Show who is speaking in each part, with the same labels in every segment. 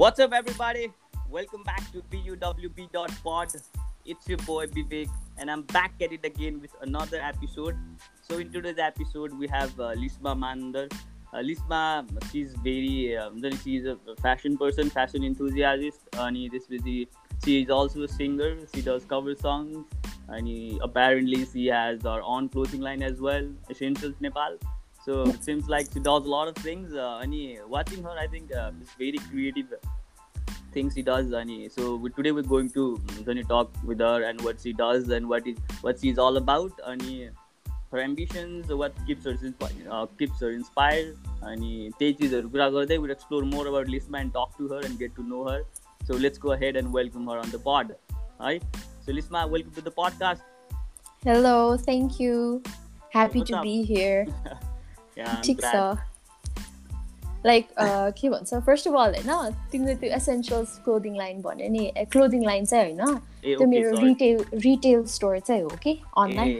Speaker 1: What's up, everybody? Welcome back to PUWB.pod. It's your boy Vivek, and I'm back at it again with another episode. So, in today's episode, we have uh, Lisma Mandar. Uh, Lisma, she's very, um, she's a fashion person, fashion enthusiast, and this with the, she is also a singer. She does cover songs, and apparently she has her own clothing line as well, Essentials Nepal. So it seems like she does a lot of things. Uh, and watching her, I think uh, it's very creative things she does. And so we, today we're going to um, talk with her and what she does and what is what she's all about. And her ambitions, what keeps her uh, keeps her inspired. And त्यही चिजहरू कुरा गर्दै we'll explore more about Lisma and talk to her and get to know her. So let's go ahead and welcome her on the pod. Right? So Lisma, welcome to the podcast.
Speaker 2: Hello, thank you. Happy What's to up? be here. ठिक छ like के भन्छ first of all होइन तिमीले त्यो essentials clothing line भन्यो नि clothing line चाहिँ होइन त्यो मेरो रिटेल रिटेल स्टोर चाहिँ हो कि अनलाइन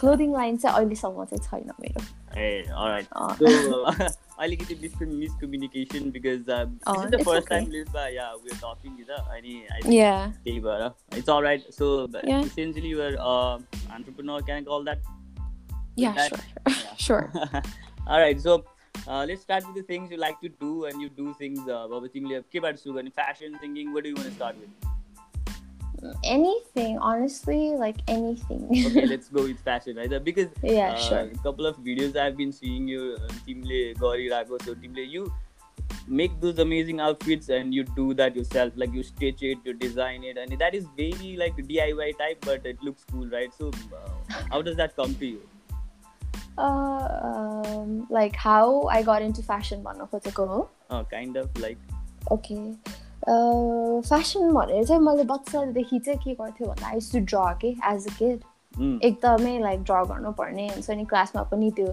Speaker 2: क्लोदिङ लाइन चाहिँ अहिलेसम्म चाहिँ छैन मेरो
Speaker 1: अलिकति miscommunication because is the first time लिस्बा या वी आर टकिङ त अनि त्यही भएर it's all right so essentially you're entrepreneur can
Speaker 2: call that sure.
Speaker 1: All right. So uh, let's start with the things you like to do and you do things. Uh, fashion thinking. What do you want to start with?
Speaker 2: anything honestly like anything
Speaker 1: okay let's go with fashion right because
Speaker 2: yeah uh, sure
Speaker 1: a couple of videos i've been seeing you uh, team gori rago so team you make those amazing outfits and you do that yourself like you stitch it you design it and that is very like diy type but it looks cool right so uh, how does that come to you
Speaker 2: like how I got into fashion भन्नु खोजेको हो
Speaker 1: kind of like
Speaker 2: okay fashion भनेर चाहिँ मैले बच्चादेखि चाहिँ के गर्थ्यो भन्दा आई टु ड्र के एज अ किड एकदमै लाइक ड्र गर्नुपर्ने हुन्छ नि क्लासमा पनि त्यो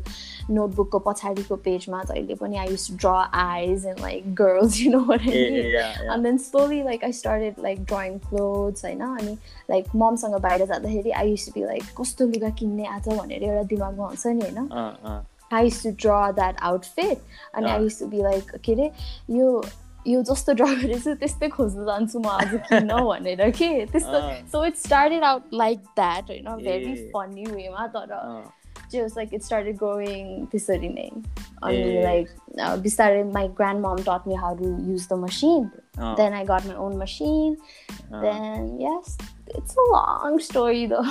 Speaker 2: नोटबुकको पछाडिको पेजमा जहिले पनि I used draw eyes and like girls you know and then slowly like I started like drawing clothes होइन? अनि लाइक ममसँग बाहिर जाँदाखेरि आई युस बी लाइक कस्तो लुगा किन्ने आज? भनेर एउटा दिमागमा हुन्छ नि होइन? I used to draw that outfit अनि I used to be like के अरे यो यो जस्तो ड्र गरेछु त्यस्तै खोज्नु जान्छु म आज किन भनेर के त्यस्तो so it started out like that होइन भेरी फनी वेमा तर just like it started growing त्यसरी नै अनि लाइक बिस्तारै my grand mom taught me how to use the machine then I got my own machine then yes it's a long story though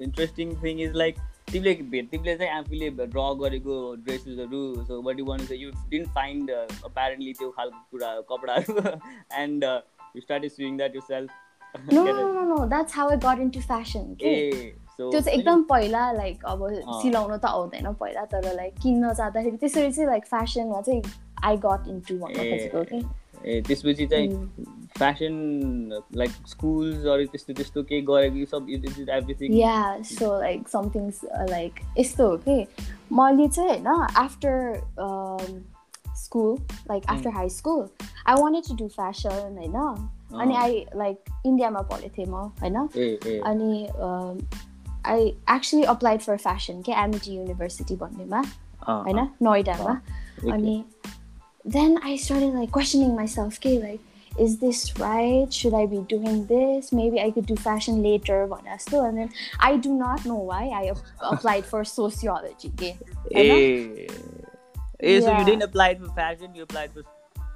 Speaker 1: interesting thing is like तिमीले भेट? तिमीले चाहिँ आफूले draw गरेको ड्रेसेसहरू so what you want you didn't find apparently त्यो खालको कुरा कपडाहरू। And you start sewing that yourself
Speaker 2: no no no that's how I got into fashion के त्यो चाहिँ एकदम पहिला लाइक अब सिलाउन त आउँदैन पहिला तर लाइक किन्न जाँदाखेरि त्यसरी चाहिँ लाइक फेसनमा चाहिँ आई गट इन्टु भन्न खोजेको कि
Speaker 1: त्यसपछि चाहिँ फेसन लाइक स्कुल्सहरू त्यस्तो त्यस्तो केही गरेको सब everything
Speaker 2: yeah so like somethings like यस्तो हो कि मैले चाहिँ होइन after school like after high school I wanted to do fashion होइन अनि आई लाइक इन्डियामा पढेको थिएँ म होइन अनि I actually applied for fashion के एमइटी युनिभर्सिटी भन्नेमा होइन नोइडामा अनि then I started like questioning myself, okay, like, is this right? Should I be doing this? Maybe I could do fashion later, still. And then I do not know why I applied for sociology. Okay?
Speaker 1: Hey. Hey, yeah. So you didn't apply for fashion, you applied for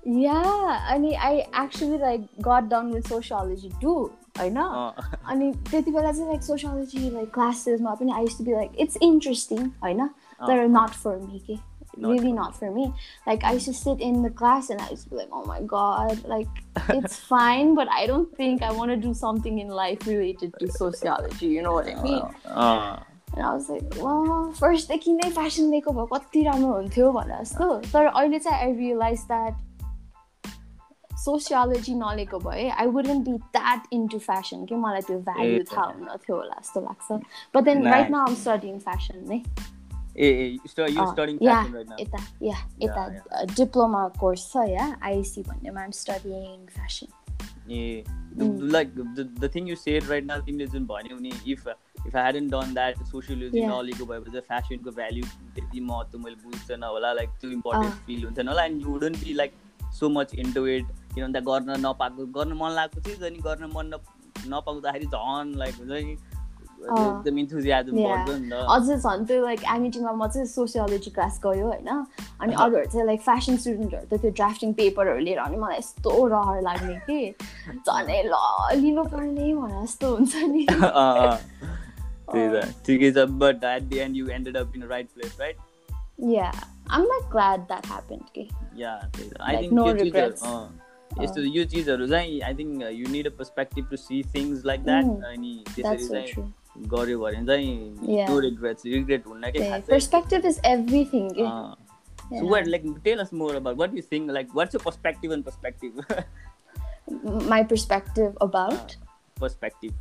Speaker 2: yeah I mean I actually like got done with sociology too I know अनि त्यति बेला चाहिँ like sociology like classes I used to be like it's interesting होइन तर not for me के not really not for me. Like I used to sit in the class and I used to be like, oh my god, like it's fine, but I don't think I want to do something in life related to sociology. You know what I mean? Uh, and I was like, well, first देखि नै fashion लिएको भए कति राम्रो हुन्थ्यो भनेर जस्तो तर अहिले चाहिँ आई रियलाइज द्याट सोसियोलोजी नलिएको भए I wouldn't be that into fashion कि मलाई त्यो भ्याल्यु थाहा हुन थियो होला जस्तो लाग्छ but then right now I'm studying fashion नै
Speaker 1: Fashion
Speaker 2: यता या यता डिप्लोमा कोर्स छ या आइसी भन्नेमा I'm studying fashion
Speaker 1: A like the thing you said right now तिमीले जुन भन्यौ नि if if I hadn't done that sociology नलेजको भएपछि फेसनको भ्याल्यु त्यति महत्त्व मैले बुझ्दैन होला लाइक त्यो इम्पोर्टेन्ट फिल हुन्थेन होला and you wouldn't be like so much into it किनभने गर्न नपाएको गर्न मन लागेको चिज अनि गर्न मन नपाउँदाखेरि झन् लाइक हुन्छ नि एकदम इन्थुजियाजम बढ्छ नि त।
Speaker 2: अझ झन् त्यो लाइक एमिटीमा म चाहिँ सोसियोलोजी क्लास गयो होइन। अनि अरूहरू चाहिँ लाइक फेसन स्टुडेन्टहरू त त्यो ड्राफ्टिङ पेपरहरू लिएर अनि मलाई यस्तो रहर लाग्ने कि। झनै ल लिनुपर्ने भनेर जस्तो हुन्छ नि।
Speaker 1: त्यही त। ठिकै छ but at the end you ended up in right place right
Speaker 2: yeah I'm not glad that happened. Okay?
Speaker 1: Yeah, I like, think no regrets. Uh, यस्तो यो चिजहरू चाहिँ I think you need a perspective to see things like that अनि त्यसरी चाहिँ गर्यो भने चाहिँ नो रिग्रेट्स रिग्रेट हुन्न
Speaker 2: के perspective is everything
Speaker 1: So what like tell us more about what you think like what's your perspective and perspective
Speaker 2: my perspective about uh,
Speaker 1: perspective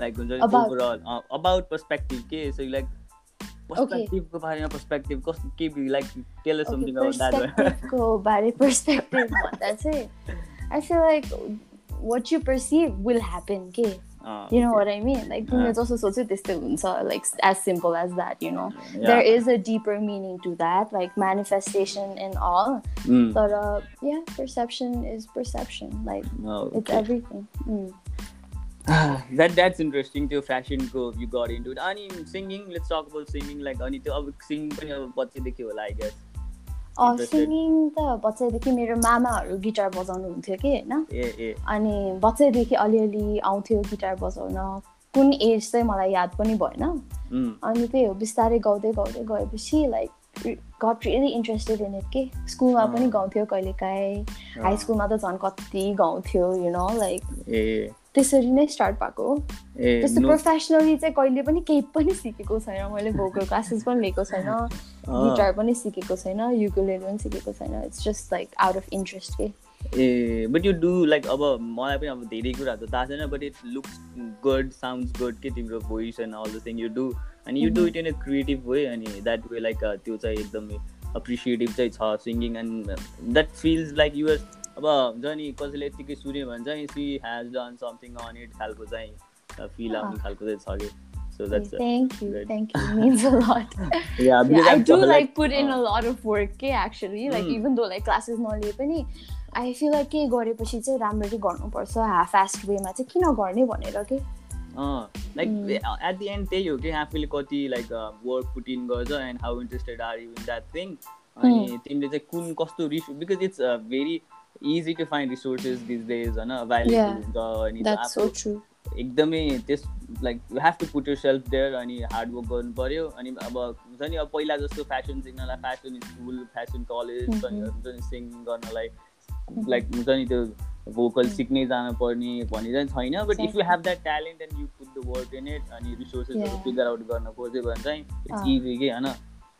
Speaker 1: like about. overall uh, about perspective के so like perspective को बारेमा perspective कस्तो के be like tell us okay, something about that
Speaker 2: perspective को बारे perspective भन्दा चाहिँ I feel like what you perceive will happen के uh, you know what I mean? Like also सोच्यो त्यस्तै so like as simple as that, you know. Yeah. There is a deeper meaning to that, like manifestation and all. Mm. But uh, yeah, perception is perception. Like okay. it's everything. Mm.
Speaker 1: that that's interesting त्यो फेसनको you got into अनि singing. Let's talk about singing like अनि त्यो अब singing पनि अब पछिदेखि होला I guess
Speaker 2: singing त बच्चैदेखि मेरो मामाहरू गिटार बजाउनु हुन्थ्यो कि होइन? अनि बच्चैदेखि अलिअलि आउँथ्यो गिटार बजाउन। कुन एज चाहिँ मलाई याद पनि भएन। अनि त्यही हो बिस्तारै गाउँदै गाउँदै गएपछि like got really interested in it के? स्कुलमा पनि गाउँथ्यो कहिलेकाहीँ। हाई स्कुलमा त झन् कति गाउँथ्यो यु नो लाइक त्यसरी नै स्टार्ट भएको हो। त्यस्तो प्रोफेसनली चाहिँ कहिले पनि केही पनि सिकेको छैन। मैले भोकल क्लासेस पनि लिएको छैन। गिटार पनि सिकेको छैन युकुलेले पनि सिकेको छैन। It's just like out of interest के
Speaker 1: ए बट यु डु लाइक अब मलाई पनि अब धेरै कुराहरू त थाहा छैन but it looks good sounds good के तिम्रो voice and all the thing you do अनि you do it in a creative way अनि द्याट वे लाइक त्यो चाहिँ एकदमै अप्रिसिएटिभ चाहिँ छ singing and that feels like you're अब हुन्छ नि कसैले यतिकै सुन्यो भने चाहिँ she has done something on it खालको चाहिँ फिल आउने खालको चाहिँ छ कि।
Speaker 2: So that's thank you, good. thank you. It means a lot. yeah, yeah I do like, like put in uh, a lot of work. Okay, actually, like mm. even though like classes नलिए पनि I feel like के गरेपछि चाहिँ राम्ररी गर्नुपर्छ half fast वेमा चाहिँ किन गर्ने भनेर के
Speaker 1: लाइक एट दि एन्ड त्यही हो कि आफूले कति लाइक वर्क पुट इन गर्छ and how interested are you in that thing अनि तिमीले चाहिँ कुन कस्तो रिस because it's very easy to find resources this days होइन अभाइलेबल हुन्छ अनि एकदमै त्यस like you have to put yourself there अनि हार्डवर्क गर्नु पऱ्यो अनि अब हुन्छ नि अब पहिला जस्तो फ्यासन सिक्नलाई फ्यासन स्कुल फ्यासन कलेज अनि हुन्छ नि सिङ्गिङ गर्नलाई लाइक हुन्छ नि त्यो भोकल सिक्नै जानु पर्ने भन्ने चाहिँ छैन but if you have that talent and you put the work in it अनि रिसोर्सेसहरू फिगर आउट गर्न खोज्यो भने चाहिँ इट्स इजी के होइन?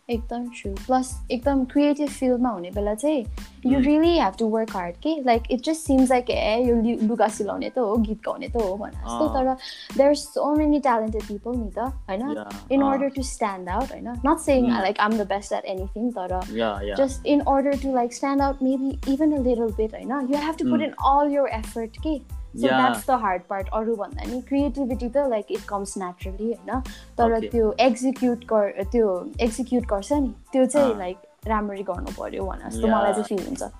Speaker 2: एकदम ट्रु प्लस एकदम क्रिएटिभ फिल्डमा हुने बेला चाहिँ you really have to work hard कि like it just seems like a यो लुगा सिलाउने त हो गीत गाउने त हो भने जस्तो तर there are so many talented people नि त होइन in order to stand out होइन not saying like I'm the best at anything तर just in order to like stand out maybe even a little bit होइन you have to put in all your effort कि so that's the hard part अरू भन्दा नि। Creativity त like it comes naturally होइन? तर त्यो एक्जिक्युट गर त्यो एक्जिक्युट गर्छ नि त्यो चाहिँ लाइक राम्ररी गर्नु पर्यो भने जस्तो मलाई चाहिँ फिल हुन्छ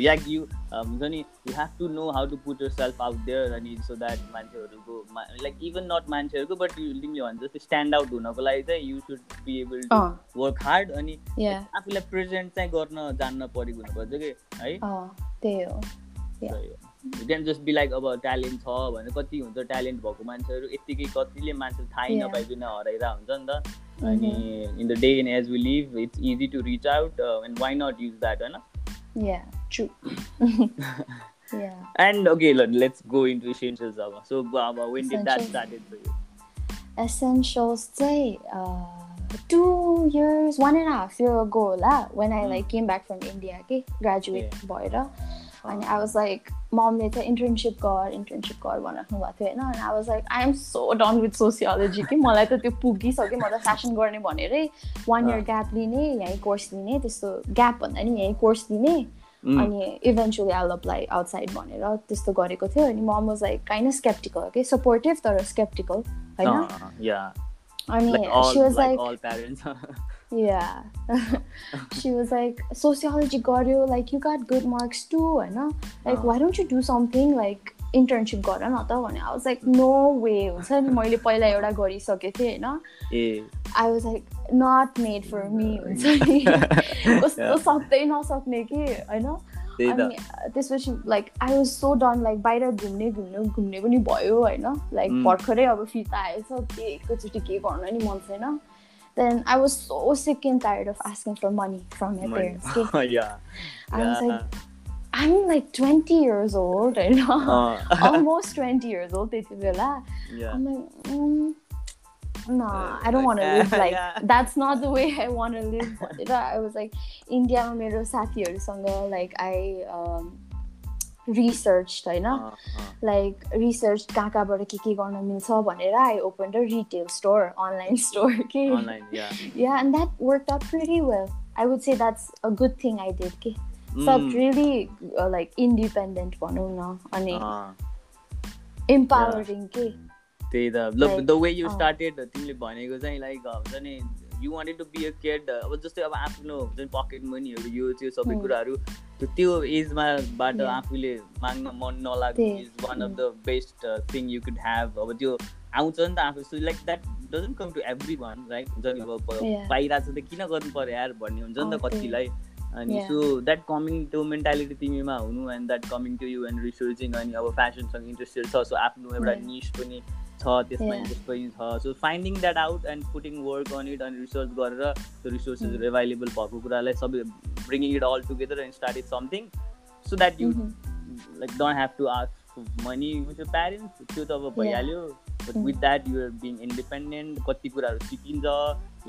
Speaker 1: या यु हुन्छ नि you have to know how to put yourself out there अनि सो द्याट मान्छेहरूको लाइक इभन नट मान्छेहरूको बट तिमीले भन्छ जस्तै स्ट्यान्ड आउट हुनको लागि चाहिँ you should be able to work hard अनि आफूलाई प्रेजेन्ट चाहिँ गर्न जान्न परेको हुनुपर्छ कि है?
Speaker 2: त्यही हो।
Speaker 1: क्यान जस्ट बी लाइक अब ट्यालेन्ट छ भने कति हुन्छ ट्यालेन्ट भएको मान्छेहरू यत्तिकै कतिले मान्छे थाहै नपाइकन हराइरहेको हुन्छ नि त अनि in the day in age we live it's easy to reach out and why not use that
Speaker 2: होइन
Speaker 1: and okay let's go into essentials अब सो अब when did that started for
Speaker 2: you essentials चाहिँ two years one and half year go होला when I like came back from India के graduate भएर अनि I was like ममले चाहिँ internship गर internship गर भनिराख्नु भएको थियो होइन अनि I was like I am so done with sociology कि मलाई त त्यो पुगिसक्यो म त फेसन गर्ने भनेरै वान इयर ग्याप लिने यहीँ कोर्स लिने त्यस्तो ग्याप भन्दा नि यहीँ कोर्स लिने अनि इभेन्चुली आई अप्लाई आउटसाइड भनेर त्यस्तो गरेको थियो अनि mom was like kind of skeptical के सपोर्टिभ तर स्केप्टिकल होइन अनि she was like yeah. She was like sociology got you like you got good marks too होइन like uh. why don't you do something like internship गर न? त भने I was like no way हुन्छ नि मैले पहिला एउटा गरिसकेको थिएँ होइन? I was like not made for me हुन्छ नि कस्तो सक्दै नसक्ने कि होइन? अनि त्यसपछि like I was so done like बाहिर घुम्ने घुम्ने घुम्ने पनि भयो होइन? लाइक भर्खरै अब फिर्ता आएछ के एकैचोटि के गर्नु नि मन छैन। then I was so sick and tired of asking for money from my money. parents. Okay?
Speaker 1: yeah.
Speaker 2: I yeah. was like, I'm like 20 years old, I know. Uh. Almost 20 years old. Yeah. I'm like, mm, nah, I don't want to live like yeah. that's not the way I want to live. I was like, India, मेरो साथीहरूसँग like I um, research होइन? Like research कहाँ कहाँबाट के के गर्न मिल्छ भनेर I open the retail store online store के? Yeah and that work out pretty well I would say that's a good thing I did के सब रियली लाइक इन्डिपेन्डेन्ट भनौँ न अनि इम्पावरिङ के?
Speaker 1: त्यही त। द वे यु स्टार्टेड तिमीले भनेको चाहिँ लाइक हुन्छ नि you wanted to be a kid अब जस्तै अब आफ्नो हुन्छ नि पकेट मनीहरू यो त्यो सबै कुराहरू त्यो एजमाबाट आफूले माग्न मन नलाग्नु is one of the best thing you could have अब त्यो आउँछ नि त आफू so like that doesn't come to everyone right हुन्छ नि अब पाइरहेको छ त किन गर्नु पऱ्यो यार भन्ने हुन्छ नि त कतिलाई। अनि सो द्याट कमिङ त्यो मेन्टालिटी तिमीमा हुनु and that coming to you and researching अनि अब फेसनसँग इन्ट्रेस्टेड छ सो आफ्नो एउटा निस पनि छ त्यसमा इन्ट्रेस्ट पनि छ so finding that out and putting work on it अनि रिसर्च गरेर त्यो रिसोर्सेसहरू एभाइलेबल भएको कुरालाई सबै bringing it all together and start it something so that you like don't have to ask money with your parents त्यो त अब भइहाल्यो but with that you're being independent कति कुराहरू सिकिन्छ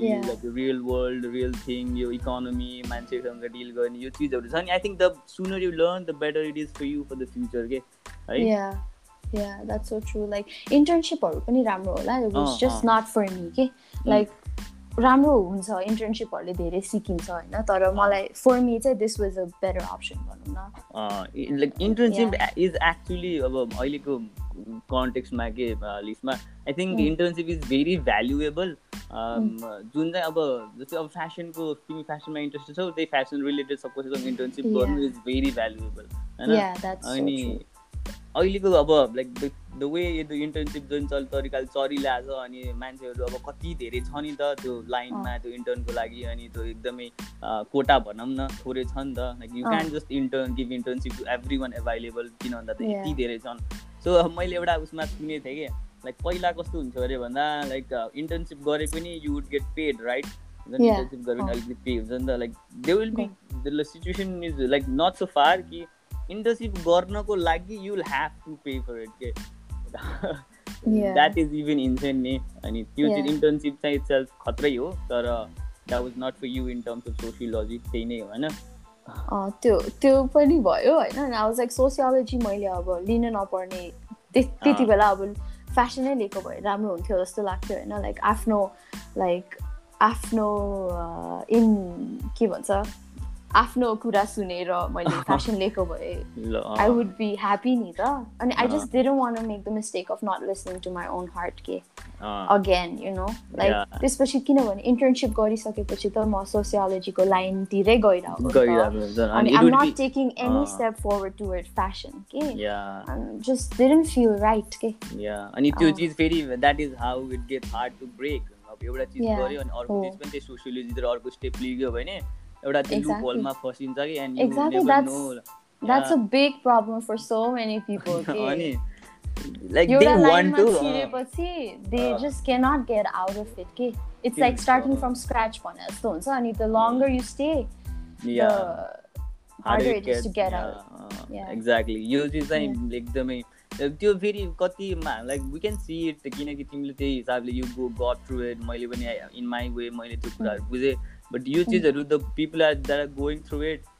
Speaker 1: like real world real thing यो economy मान्छेसँग deal गर्ने यो चिजहरू छ नि I think the sooner you learn the better it is for you for the future के
Speaker 2: है yeah that's so true. Like internshipहरू पनि राम्रो होला. It was just not for me के like राम्रो हुन्छ इन्टर्नसिपहरूले धेरै सिकिन्छ होइन? तर मलाई फर मी चाहिँ this was a better option भनौँ
Speaker 1: न। लाइक इन्टर्नसिप इज एक्चुली अब अहिलेको कन्टेक्समा के लिस्टमा I think internship is very valuable जुन चाहिँ अब जस्तै अब फेसनको तिमी फेसनमा इन्ट्रेस्टेड छौ त्यही फेसन रिलेटेड कसैसँग इन्टर्नसिप गर्नु इज भेरी भ्यालुएबल होइन? अनि अहिलेको अब लाइक द वे यो इन्टर्नसिप जुन चल तरिकाले चलिरहेछ अनि मान्छेहरू अब कति धेरै छ नि त त्यो लाइनमा त्यो इन्टर्नको लागि अनि त्यो एकदमै कोटा भनौँ न थोरै छ नि त। Like you can just intern give internship to everyone available किन भन्दा त यति धेरै छन्। सो मैले एउटा उसमा सुनेको थिएँ कि लाइक पहिला कस्तो हुन्छ अरे भन्दा लाइक इन्टर्नसिप गरे पनि you would get paid right internship गरे पनि अलिकति पे हुन्छ नि त like they will be the situation is like not so far कि इन्टर्नसिप गर्नको लागि you'll have to pay for it के द्याट इज इभन इन्सेन्ट नि अनि त्यो चाहिँ इन्टर्नसिप चाहिँ सेल्फ खत्रै हो तर that was not for you in terms of sociology त्यही नै हो होइन?
Speaker 2: त्यो त्यो पनि भयो होइन? अब लाइक सोसियोलोजी मैले अब लिन नपर्ने त्यति बेला अब फेसनै लिएको भए राम्रो हुन्थ्यो जस्तो लाग्थ्यो होइन? लाइक आफ्नो लाइक आफ्नो इन के भन्छ? आफ्नो कुरा सुनेर मैले फेसन लिएको भए आई वुड बी ह्याप्पी नि त अनि I just didn't want make the mistake of not listening to my own heart के अगेन यु नो लाइक त्यसपछि किनभने इन्टर्नसिप गरिसकेपछि त म सोसियोलोजीको लाइनतिरै गइरहेको अनि I'm not taking any step forward toward fashion के जस्ट डिडन्ट फिल राइट के
Speaker 1: अनि त्यो चिज फेरि that is how it get hard to break अब एउटा चिज गऱ्यो अनि अर्को चिज पनि त्यही सोसियोलोजीतिर अर्को स्टेप लिग्यो भने एउटा त्यो लुप होलमा फसिन्छ कि and you never know
Speaker 2: That's a big problem for so many people.
Speaker 1: अनि like they want to
Speaker 2: छिरेपछि they just cannot get out of it के it's like starting from scratch अनि the longer you stay the harder it is to get out
Speaker 1: exactly यो चाहिँ चाहिँ एकदमै त्यो फेरि कतिमा like we can see it किनकि तिमीले त्यही हिसाबले you go got through it मैले पनि इन माई वे मैले त्यो कुराहरू बुझेँ बट यो चिजहरू the people are that are going through it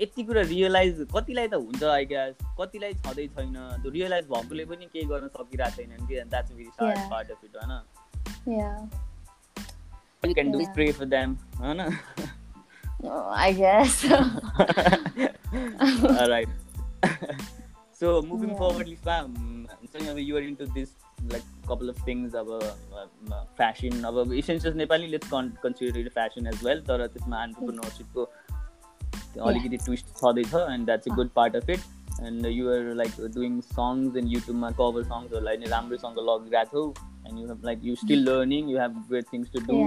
Speaker 1: यति कुरा रियलाइज कतिलाई त हुन्छ आई ग्यास कतिलाई छँदै छैन त्यो रियलाइज भएकोले पनि केही गर्न सकिरहेको छैनन् कि that's very sad part of it होइन? Can do pray for them होइन?
Speaker 2: I guess.
Speaker 1: All right. so moving yeah. forward, um, so you, you are into this like couple of things about uh, fashion, about essentials Nepali. Let's con- consider it fashion as well. तर त्यसमा entrepreneurship अलिकति twist छँदैछ and that's a good part of it and you're like doing songs and युट्युबमा cover सङ्ग्सहरूलाई नै राम्रोसँग लगिरहेको छौ and you have like you still learning you have great things to do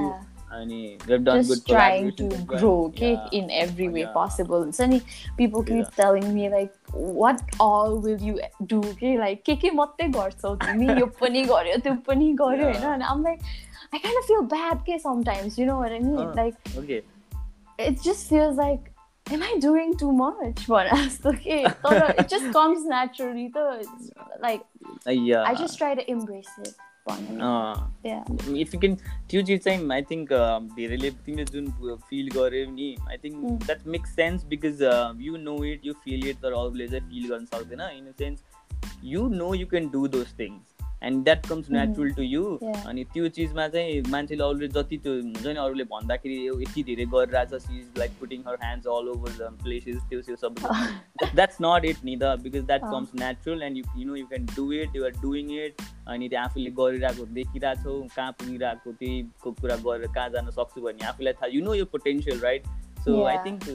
Speaker 1: अनि
Speaker 2: just trying to grow okay yeah. in every way yeah. possible so any people keep yeah. telling me like what all will you do okay like के के मात्रै गर्छौ तिमी यो पनि गर्यो त्यो पनि गर्यो होइन and I'm like I kind of feel bad okay sometimes you know what I mean uh, like
Speaker 1: okay
Speaker 2: it just feels like am I doing too much for us? Okay, it just comes naturally. Though it's like
Speaker 1: uh, yeah,
Speaker 2: I just try to embrace it.
Speaker 1: Yeah. If you can, त्यो चिज चाहिँ I think धेरैले तिमीले जुन feel गर्यो नि I think that makes sense because you know it you feel it तर अरूले चाहिँ फिल गर्न सक्दैन। In the sense you know you can do those things and that comes natural to you अनि त्यो चिजमा चाहिँ मान्छेले अरूले जति त्यो हुन्छ नि अरूले भन्दाखेरि यति धेरै गरिरहेछ she is like putting her hands all over the places त्यो त्यो सबै। द्याट्स नट इट नि the because that comes natural and you you know you can do it you're doing it अनि त्यो आफूले गरिरहेको देखिरहेको छौ कहाँ पुगिरहेको त्यहीको कुरा गरेर कहाँ जान सक्छु भने आफूलाई थाहा यु नो यो potential right so I think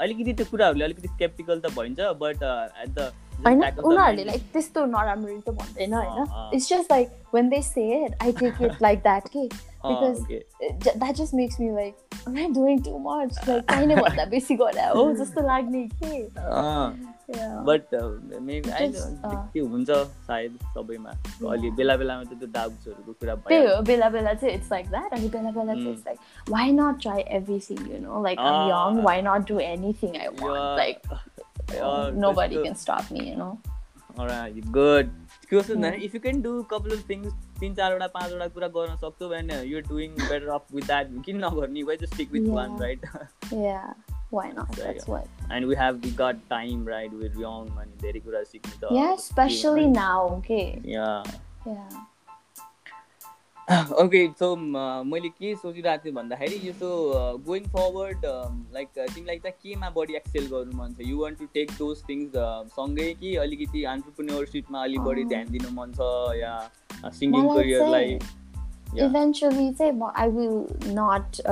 Speaker 1: अलिकति त्यो कुराहरूले अलिकति स्केप्टिकल त भइन्छ बट एट द
Speaker 2: होइन उनीहरूले लाइक त्यस्तो नराम्रो त भन्दैन होइन it's just like when they say it I take it like that के because that just makes me like I doing too much like कहिले भन्दा बेसी गरे हो जस्तो लाग्ने के
Speaker 1: बट के हुन्छ सायद सबैमा अलि बेला बेलामा त त्यो डाउट्सहरूको कुरा
Speaker 2: त्यही हो बेला बेला चाहिँ इट्स लाइक द्याट अनि बेला बेला चाहिँ it's like why not try everything you know like um young why not do anything I want like Uh, nobody can stop me, you know.
Speaker 1: Alright, good. Question mm. if you can do a couple of things, तीन चारवटा पाँचवटा कुरा गर्न सक्छौ and you're doing better off with that. किन नगर्ने just stick with
Speaker 2: yeah.
Speaker 1: one, right?
Speaker 2: yeah. Why not? So, That's yeah. what.
Speaker 1: And we have we got time, right? We're young and धेरै कुरा सिक्नु
Speaker 2: Yeah, especially right? now, okay.
Speaker 1: Yeah.
Speaker 2: Yeah.
Speaker 1: Okay so मैले के सोचिरहेको थिएँ भन्दाखेरि यो so going forward like तिमीलाई चाहिँ केमा बढी एक्सेल गर्नु मन छ you want to take those things सँगै कि अलिकति अन्टरप्रिन्योरसिपमा अलिक बढी ध्यान दिनु मन छ या सिङ्गिङ करियरलाई
Speaker 2: इभेन्चुली चाहिँ म I will not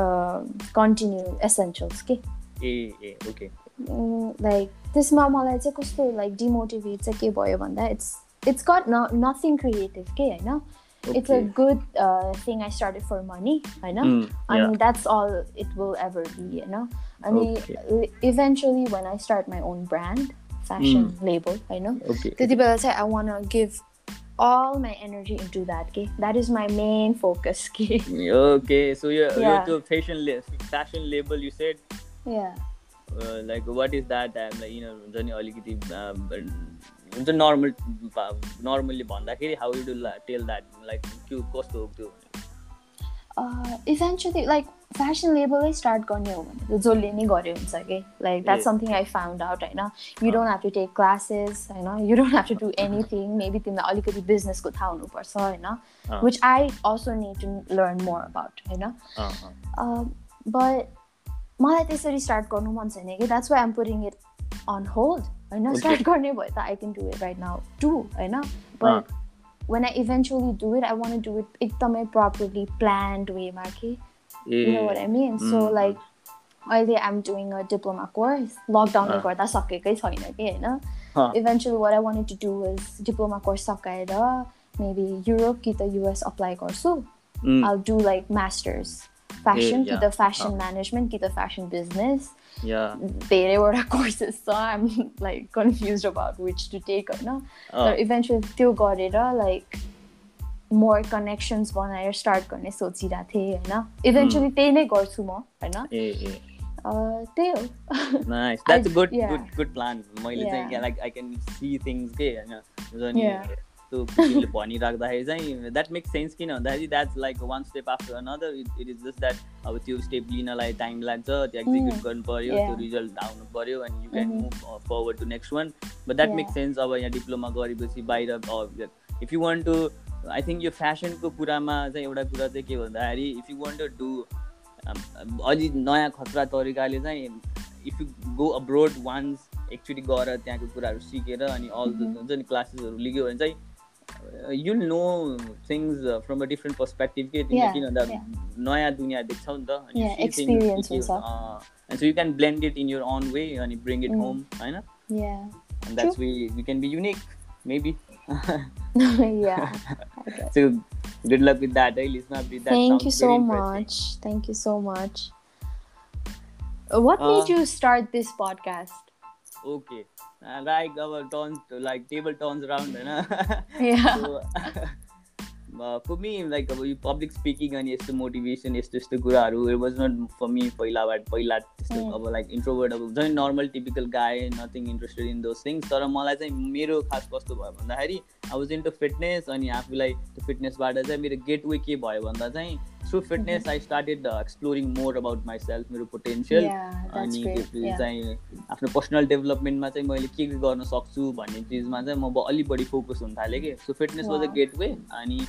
Speaker 2: continue essentials के
Speaker 1: ए ए ओके
Speaker 2: लाइक त्यसमा मलाई चाहिँ कस्तो लाइक डिमोटिभेट चाहिँ के भयो भन्दा इट्स इट्स गट न नथिङ क्रिएटिभ के होइन it's a good uh, thing I started for money, I know. Mm, I mean that's all it will ever be, you know. I mean okay. eventually when I start my own brand, fashion mm. label, I know.
Speaker 1: Okay.
Speaker 2: say I wanna give all my energy into that. Okay, that is my main focus. Okay.
Speaker 1: Okay, so you're, yeah. you're to fashion fashion label. You said.
Speaker 2: Yeah.
Speaker 1: Uh, like what is that? Um, like, you know, um, हुन्छ normal normally भन्दाखेरि how you do tell that like त्यो कस्तो हो त्यो?
Speaker 2: Eventually like fashion लेबलै start गर्ने हो भने त जसले नै गरे हुन्छ कि? Like that something I found out होइन? You don't have to take classes होइन? You don't have to do anything maybe तिमीलाई अलिकति बिजनेसको थाहा हुनुपर्छ होइन? Which I also need to learn more about होइन? बट मलाई त्यसरी स्टार्ट गर्नु मन छैन कि that's why am putting it on hold होइन? स्टार्ट गर्ने भयो त I can do it right now too होइन? But when I eventually do it, I want to do it एकदमै properly planned वेमा कि you know what I mean? So like अहिले I'm doing a diploma course. लकडाउनले गर्दा सकेकै छैन कि होइन? Eventually what I wanted to do is diploma course सकाएर maybe Europe कि त युएस अप्लाई गर्छु। I'll do like masters fashion कि त fashion management कि त fashion business धेरैवटा कोर्सेस छ I'm like confuse about which to take होइन तर इभेन्चुली त्यो गरेर लाइक मोर कनेक्सन्स बनाएर स्टार्ट गर्ने सोचिरहेको थिएँ होइन इभेन्चुली त्यही नै गर्छु म होइन त्यही
Speaker 1: हो गुड गुड गुड प्लान मैले चाहिँ like I can see things के होइन त्यो तिमीले भनिराख्दाखेरि चाहिँ द्याट मेक्स सेन्स किन भन्दाखेरि that's like one step after another it is just that अब त्यो स्टेप लिनलाई टाइम लाग्छ त्यो एक्जिक्युट गर्नु पऱ्यो त्यो रिजल्ट आउनु पऱ्यो अनि you can move forward to next one but that makes sense अब यहाँ डिप्लोमा गरेपछि बाहिर if you want to I think यो फेसनको कुरामा चाहिँ एउटा कुरा चाहिँ के भन्दाखेरि if you want to do अझै नयाँ खतरा तरिकाले चाहिँ if you go abroad once actually गएर त्यहाँको कुराहरू सिकेर अनि अल हुन्छ नि क्लासेसहरू लिग्यो भने चाहिँ You know things from a different perspective के तिमीले किन भन्दा नयाँ दुनियाँ देख्छौ नि त अनि so you can blend it in your own way अनि ब्रिङ इट होम होइन that's way we can be unique maybe
Speaker 2: yeah.
Speaker 1: so good luck with that, eh, Lisma? That
Speaker 2: Thank you so much. Thank you so much. What made uh, you start this podcast?
Speaker 1: Okay. Like our turns, like table turns around, you know?
Speaker 2: Yeah. so,
Speaker 1: for me like अब यो public speaking अनि यस्तो motivation यस्तो यस्तो कुराहरू it was not for me पहिलाबाट पहिला त्यस्तो अब लाइक इन्ट्रोभर्ट अब झन् normal typical guy nothing interested in those things तर मलाई चाहिँ मेरो खास कस्तो भयो भन्दाखेरि आई वाज इन्टु फिटनेस अनि आफूलाई त्यो फिटनेसबाट चाहिँ मेरो गेट वे के भयो भन्दा चाहिँ through fitness I started exploring more about myself मेरो पोटेन्सियल अनि त्यसपछि चाहिँ आफ्नो पर्सनल डेभलपमेन्टमा चाहिँ मैले के के गर्न सक्छु भन्ने चिजमा चाहिँ म अलिक बढी फोकस हुन थालेँ कि। So fitness was a gateway अनि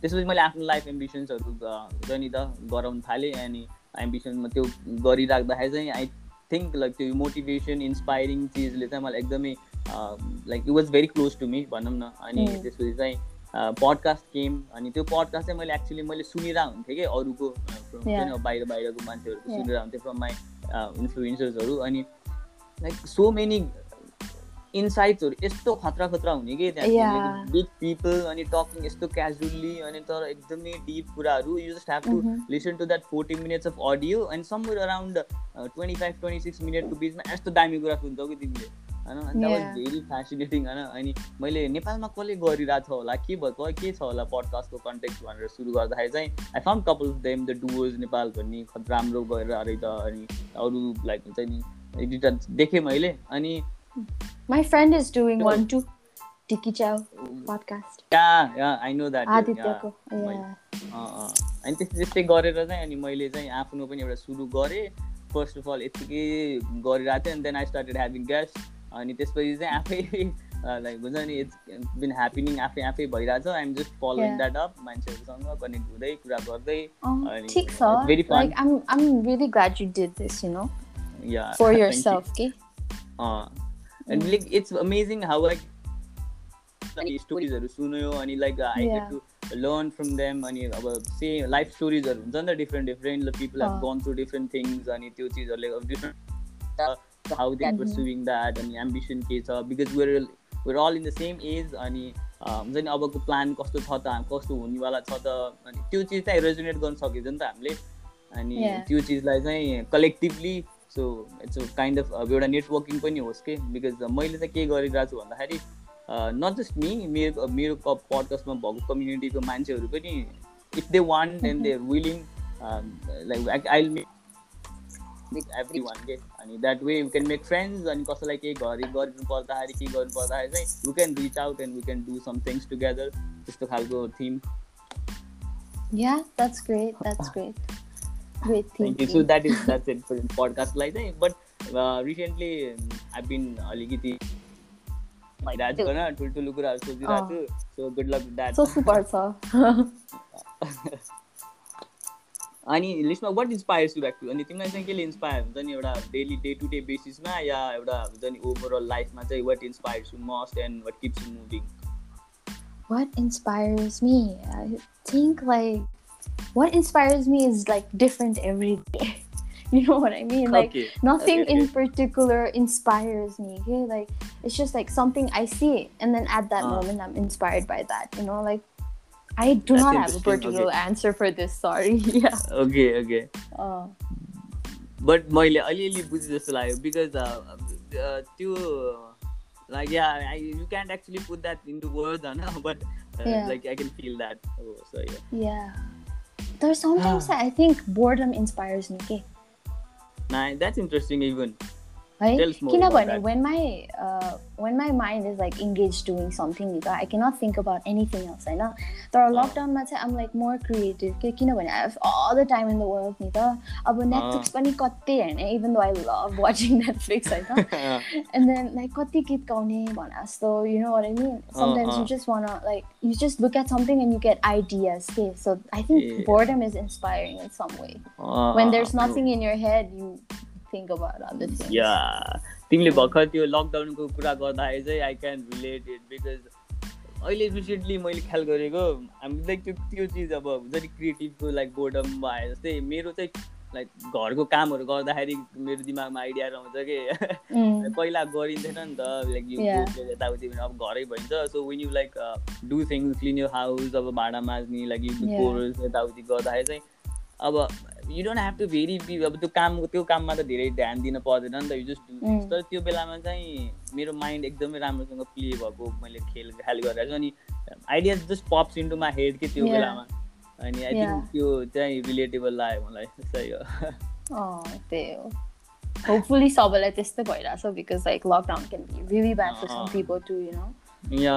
Speaker 1: त्यसपछि मैले आफ्नो लाइफ एम्बिसन्सहरू हुन्छ नि त गराउनु थालेँ अनि एम्बिसनमा त्यो गरिराख्दाखेरि चाहिँ आई थिङ्क लाइक त्यो मोटिभेसन इन्सपाइरिङ चिजले चाहिँ मलाई एकदमै like it was very close to me भनौँ न। अनि त्यसपछि चाहिँ पडकास्ट केम अनि त्यो पडकास्ट चाहिँ मैले एक्चुली मैले सुनिरहेको हुन्थेँ कि अरूको बाहिर बाहिरको मान्छेहरूको सुनिरहेको हुन्थेँ फ्रम माई इन्फ्लुएन्सर्सहरू अनि लाइक सो मेनी इन्साइट्सहरू यस्तो खतरा खतरा हुने कि त्यहाँ बिग पिपल अनि टकिङ यस्तो क्याजुअल्ली अनि तर एकदमै डिप कुराहरू। You just have to listen to that forty minutes of audio and somewhere around twenty five twenty six मिनटको बिचमा यस्तो दामी कुरा सुन्छौ कि तिमीले। होइन? अनि द्याट वाज भेरी फेसिनेटिङ होइन? अनि मैले नेपालमा कसले गरिरहेको छ होला? के भयो के छ होला पडकास्टको कन्टेक्ट भनेर सुरु गर्दाखेरि चाहिँ I found couple them the Doers Nepal भन्ने राम्रो गरेर रहेछ अनि अरू लाइक हुन्छ नि एडिटर देखेँ मैले अनि
Speaker 2: My friend is doing one too. Tiki Chow podcast.
Speaker 1: Yeah, yeah, I know that.
Speaker 2: आदित्यको अनि
Speaker 1: त्यस्तै त्यस्तै गरेर चाहिँ अनि मैले चाहिँ आफ्नो पनि एउटा सुरु गरेँ। फर्स्ट अफ अल यत्तिकै गरिरहेको थिएँ अनि then I started having guest अनि त्यसपछि चाहिँ आफै लाइक हुन्छ नि इट्स बिन ह्यापनिङ आफै आफै भइरहेछ। I'm just following that up मान्छेहरूसँग कनेक्ट हुँदै कुरा गर्दै
Speaker 2: अनि ठिक छ। Very fun like I'm I'm really glad you did this you know
Speaker 1: yeah
Speaker 2: for yourself के
Speaker 1: and like it's amazing how like स्टोरिजहरू सुन्यो अनि like I get to learn from them अनि अब से लाइफ स्टोरिजहरू हुन्छ नि त different different people have gone through different things अनि त्यो चिजहरूले different how they pursuing that अनि एम्बिसन के छ because we're we're all in the same age अनि हुन्छ नि अबको प्लान कस्तो छ त कस्तो हुनेवाला छ त अनि त्यो चिज चाहिँ रेजोनेट गर्न सकिन्छ नि त हामीले। अनि त्यो चिजलाई चाहिँ collectively so it's kind of एउटा नेटवर्किङ पनि होस् कि बिकज मैले चाहिँ के गरिरहेको छु भन्दाखेरि नट जस्ट मी मेरो मेरो पडकास्टमा भएको कम्युनिटीको मान्छेहरू पनि if they want and they willing like I make everyone के अनि that way you can make friends अनि कसैलाई केही घरि गर्नु पर्दाखेरि के गर्नु पर्दाखेरि चाहिँ you can reach out and we can do some things together त्यस्तो खालको theme
Speaker 2: Yeah, that's great. That's great. Great, thank,
Speaker 1: thank you. So that is that's it for podcast like that. But uh, recently I've been अलिकति भइरहेको ठुल्ठुलो कुराहरू सोचिरहेको छु so good lock that
Speaker 2: सोच्नुपर्छ
Speaker 1: अनि लिस्टमा what inspires you back to अनि तिमीलाई चाहिँ केले इन्सपायर हुन्छ नि एउटा डेली डे टु डे बेसिसमा या एउटा हुन्छ नि ओभरअल लाइफमा चाहिँ what inspires you most and what keeps you moving
Speaker 2: What inspires me? I think like what inspires me is like different every day. you know what I mean? Like okay. nothing okay, in particular inspires me. Okay, like it's just like something I see, and then at that uh. moment I'm inspired by that. You know, like I do That's not have a particular okay. answer for this. Sorry. yeah.
Speaker 1: Okay. Okay. Uh. But मैले अलिअलि बुझे जस्तो लाग्यो because त्यो like yeah I, you can't actually put that into words know, but uh, yeah. like I can feel that oh, so yeah
Speaker 2: yeah there's sometimes ah. I think boredom inspires me. Okay?
Speaker 1: Nah, that's interesting even.
Speaker 2: है किनभने when my when my mind is like engage doing something नि त I cannot think about anything else होइन तर लकडाउनमा चाहिँ आम like more creative के किनभने I have all the time in the world नि त अब नेटफ्लिक्स पनि कति हेर्ने even though I love watching Netflix होइन एन्ड देन लाइक कति गीत गाउने भने जस्तो you know or I mean sometimes you just want like you just look at something and you get ideas के so I think boredom is inspiring in some way when there is nothing in your head you other things.
Speaker 1: Yeah. तिमीले भर्खर त्यो लकडाउनको कुरा गर्दाखेरि चाहिँ I can relate it because अहिले recently मैले ख्याल गरेको हामी लाइक त्यो त्यो चिज अब हुन्छ नि क्रिएटिभको लाइक बोर्डम आए जस्तै मेरो चाहिँ लाइक घरको कामहरू गर्दाखेरि मेरो दिमागमा आइडिया आउँछ कि? पहिला गरिन्थेन नि त लाइक यो यताउति अब घरै भइन्छ so when you like do things clean you house अब भाँडा माझ्ने लाइक यताउति गर्दाखेरि चाहिँ अब you don't have to very be अब त्यो काम त्यो काममा त धेरै ध्यान दिन पर्दैन नि त। यु जस्ट डु तर त्यो बेलामा चाहिँ मेरो माइन्ड एकदमै राम्रोसँग प्ले भएको मैले खेल ख्याल गरेर छु। अनि idea just pops into my head के त्यो बेलामा। अनि आई थिङ्क त्यो चाहिँ रिलेटेबल लाग्यो मलाई।
Speaker 2: सही हो। त्यही हो। होपफुली सबैलाई त्यस्तै भइरहेछ because like lockdown can be really bad for some people too you know
Speaker 1: yeah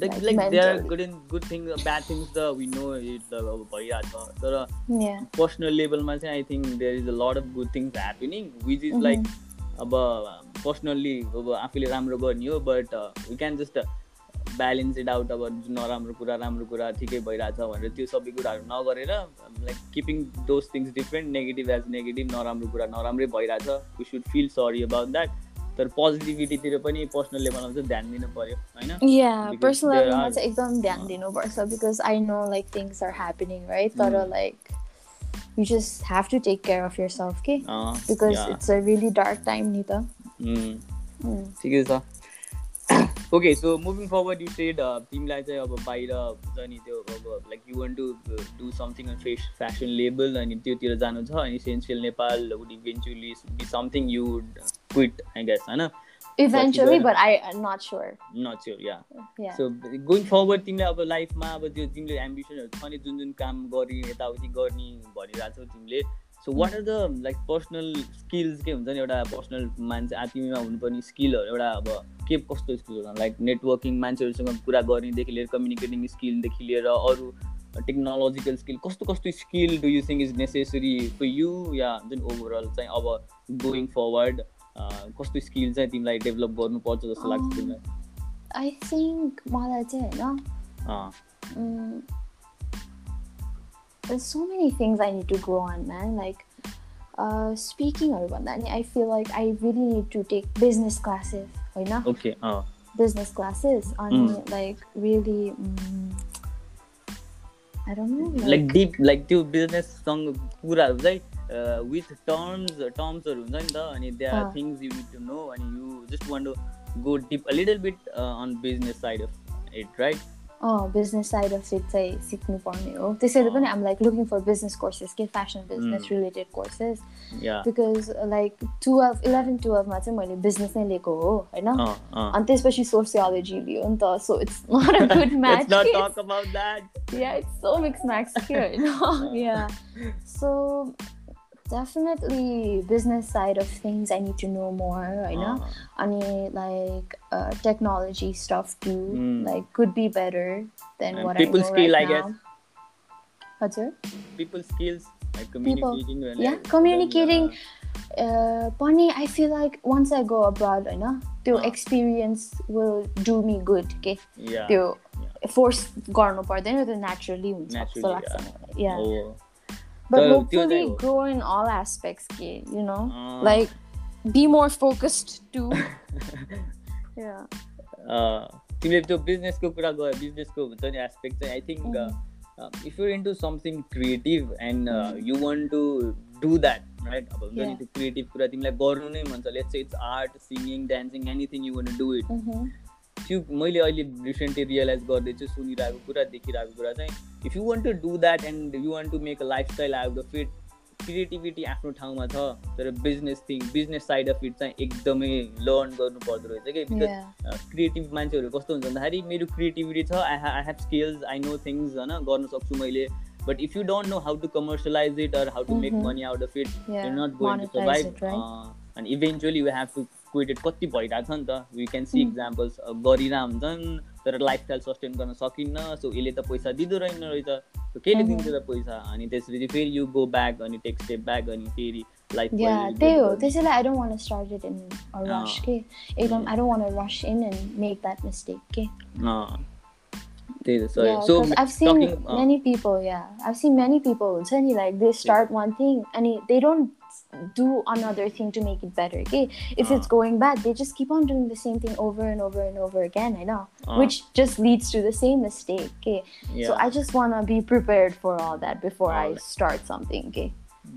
Speaker 1: like, like, like there are good and good things bad things the we know it the भइरहेको छ तर personal लेभलमा चाहिँ I think there is a lot of good things happening which is like अब personally अब आफूले राम्रो गर्ने हो but we can just balance it out अब नराम्रो कुरा राम्रो कुरा ठिकै भइरहेछ भनेर त्यो सबै कुराहरू नगरेर like keeping those things different negative as negative नराम्रो कुरा नराम्रै भइरहेछ we should feel sorry about that तर पोजिटिभिटीतिर पनि पर्सनल लेभलमा चाहिँ ध्यान दिनु पर्यो होइन
Speaker 2: या पर्सनल लेभलमा चाहिँ एकदम ध्यान दिनुपर्छ because I know like things are happening right तर like you just have to take care of yourself के because it's a really dark time नि त
Speaker 1: ठिकै छ। Okay so moving forward you said तिमीलाई चाहिँ अब बाहिर हुन्छ नि त्यो अब like you want to do something face fashion label अनि त्योतिर जानु छ अनि essential Nepal would eventually be something you quit, I guess,
Speaker 2: but I am not sure.
Speaker 1: Not sure, yeah. yeah. So going forward, तिमीले अब लाइफमा अब त्यो तिमीले एम्बिसनहरू छ नि जुन जुन काम गर्ने यताउति गर्ने भनिरहेको छौ तिमीले so what are the like personal skills के हुन्छ नि एउटा पर्सनल मान्छे तिमीमा हुनुपर्ने स्किलहरू एउटा अब के कस्तो स्किल लाइक नेटवर्किङ मान्छेहरूसँग कुरा गर्नेदेखि लिएर कम्युनिकेटिङ स्किलदेखि लिएर अरू टेक्नोलोजिकल स्किल कस्तो कस्तो skill do you think is necessary for you या जुन ओभरअल चाहिँ अब गोइङ फरवर्ड कस्तो स्किल चाहिँ तिमीलाई डेभलप गर्नुपर्छ जस्तो लाग्छ तिमीलाई?
Speaker 2: आई थिङ्क मलाई चाहिँ होइन। So many things I need to grow on man like स्पिकिङहरू भन्दा नि I feel like I really need to take business classes होइन?
Speaker 1: ओके
Speaker 2: बिजनेस क्लासेस अनि like really I don't know
Speaker 1: like deep like त्यो बिजनेससँग कुराहरू चाहिँ with terms टर्म्सहरू हुन्छ नि त अनि they are things you need to know अनि you just want to go deep a little bit on business side of it right
Speaker 2: business side of it चाहिँ सिक्नु पर्ने हो त्यसैले पनि I'm like looking for business courses के fashion business related courses because like twelve eleven टुवेल्भमा चाहिँ मैले business नै लिएको हो होइन अनि त्यसपछि सोसियोलोजी लियो नि त so it's not a good match yeah it's so mix max के होइन yeah so definitely business side of things i need to know more right now uh, like uh, technology stuff too mm. like could be better than and what
Speaker 1: people
Speaker 2: I know
Speaker 1: skill
Speaker 2: right
Speaker 1: i guess
Speaker 2: what's it
Speaker 1: people skills like communicating
Speaker 2: people. yeah communicating uh, Bonnie, I feel like once I go abroad, you know, the experience will do me good. Okay,
Speaker 1: yeah.
Speaker 2: The yeah. force garno parदैन त्यो naturally हुन्छ
Speaker 1: जस्तो
Speaker 2: लाग्छ yeah. Oh. but so, hopefully grow in all aspects ke, you know uh, like be more focused too yeah
Speaker 1: तिमीले त्यो बिजनेसको कुरा गयो बिजनेसको हुन्छ नि एस्पेक्ट चाहिँ I think if you into something creative and you want to do that right अब हुन्छ नि त्यो क्रिएटिभ कुरा तिमीलाई गर्नु नै मन छ let's it's art singing dancing anything you want do it त्यो मैले अहिले रिसेन्टली रियलाइज गर्दैछु सुनिरहेको कुरा देखिरहेको कुरा चाहिँ if you want to do that and you want to make a lifestyle out of it creativity आफ्नो ठाउँमा छ तर business thing business side of it चाहिँ एकदमै लर्न गर्नु पर्दो रहेछ कि? बिकज क्रिएटिभ मान्छेहरू कस्तो हुन्छ भन्दाखेरि मेरो क्रिएटिभिटी छ I I have skills I know things होइन गर्न सक्छु मैले but if you don't know how to commercialise it or how to make money out of it you not going to survive अनि eventually we have to quitted कति भइरहेको छ नि त. वी क्यान सी इक्जाम्पल्स गरिरह हुन्छन् तर lifestyle sustain गर्न सकिन्न सो यसले त पैसा दिँदो रहेन रहेछ। केले दिन्छ त पैसा? अनि त्यसपछि फेरि यु गो ब्याक अनि टेक स्टेप ब्याक अनि फेरि लाइफ
Speaker 2: त्यही हो। त्यसैले I don't want start it in rush के? एकदम I don't want rush in and make that mistake के?
Speaker 1: yeah, so
Speaker 2: I've seen talking, uh, many people yeah I've seen many people like they start one thing and they don't do another thing to make it better okay if uh. it's going bad they just keep on doing the same thing over and over and over again i know uh. which just leads to the same mistake okay yeah. so i just want to be prepared for all that before i start something okay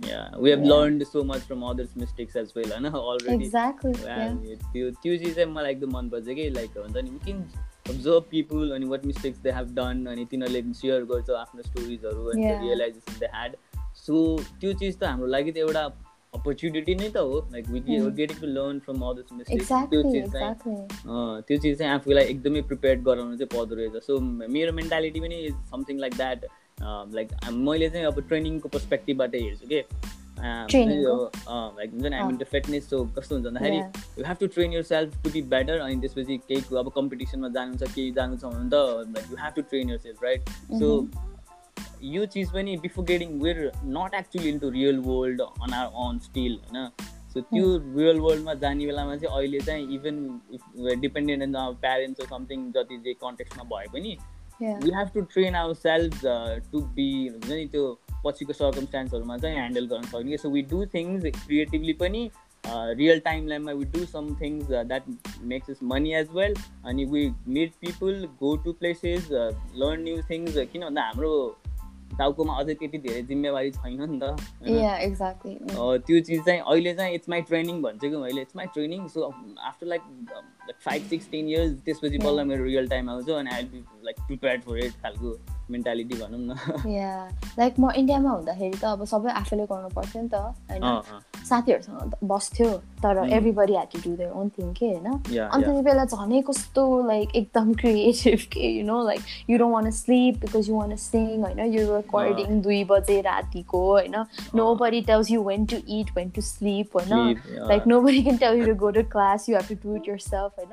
Speaker 1: yeah we have yeah. learned so much from others mistakes as well I know already
Speaker 2: exactly
Speaker 1: yeah त्यो त्यो चिज चाहिँ मलाई एकदम मनपर्छ कि like हुन्छ नि वी क्यान observe people अनि what mistakes they have done अनि तिनीहरूले सेयर गर्छ आफ्नो स्टोरिजहरू अनि रियलाइजेसन दे ह्याड सो त्यो चिज त हाम्रो लागि त एउटा अपर्च्युनिटी नै त हो like we getting to learn from all this mistakes त्यो चिज चाहिँ त्यो चिज चाहिँ आफूलाई एकदमै प्रिपेयर गराउनु चाहिँ पर्दो रहेछ सो मेरो मेन्टालिटी पनि is something like that like मैले चाहिँ अब ट्रेनिङको पर्सपेक्टिभबाट हेर्छु कि? लाइक हुन्छ नि हामी फिटनेस सो कस्तो हुन्छ भन्दाखेरि you have to train yourself to be better अनि त्यसपछि केही अब कम्पिटिसनमा जानु छ केही जानु छ भने त like you have to train yourself right so यो चिज पनि before getting we're not actually into real world on are on still होइन सो त्यो रियल वर्ल्डमा जाने बेलामा चाहिँ अहिले चाहिँ even if dependent in parents something जति जे कन्टेक्समा भए पनि we have to train ourself to be हुन्छ नि त्यो पछिको सर्कमस्टान्सहरूमा चाहिँ ह्यान्डल गर्न सक्ने। So we do things creatively पनि रियल टाइम लाइफमा we do some things that makes us money as well अनि we meet people go to places learn new things किन भन्दा हाम्रो टाउकोमा अझै त्यति धेरै जिम्मेवारी छैन नि त त्यो चिज चाहिँ अहिले चाहिँ इट्स माई ट्रेनिङ भन्छ कि मैले it's my training so after like five six ten years त्यसपछि बल्ल मेरो रियल टाइम आउँछ अनि I be like prepare for it खालको। मेन्टालिटी भनौँ
Speaker 2: न। लाइक म इन्डियामा हुँदाखेरि त अब सबै आफैले गर्नु पर्थ्यो नि त होइन? साथीहरूसँग बस्थ्यो तर everybody had to do their own thing के होइन? अन्त त्यति बेला झनै कस्तो लाइक एकदम क्रिएटिभ के you know like you don't want sleep because you want sing होइन? यु रेकर्डिङ दुई बजे रातिको होइन? Nobody tells you when to eat when to sleep होइन? Like nobody can tell you to go to class you have to do it yourself होइन?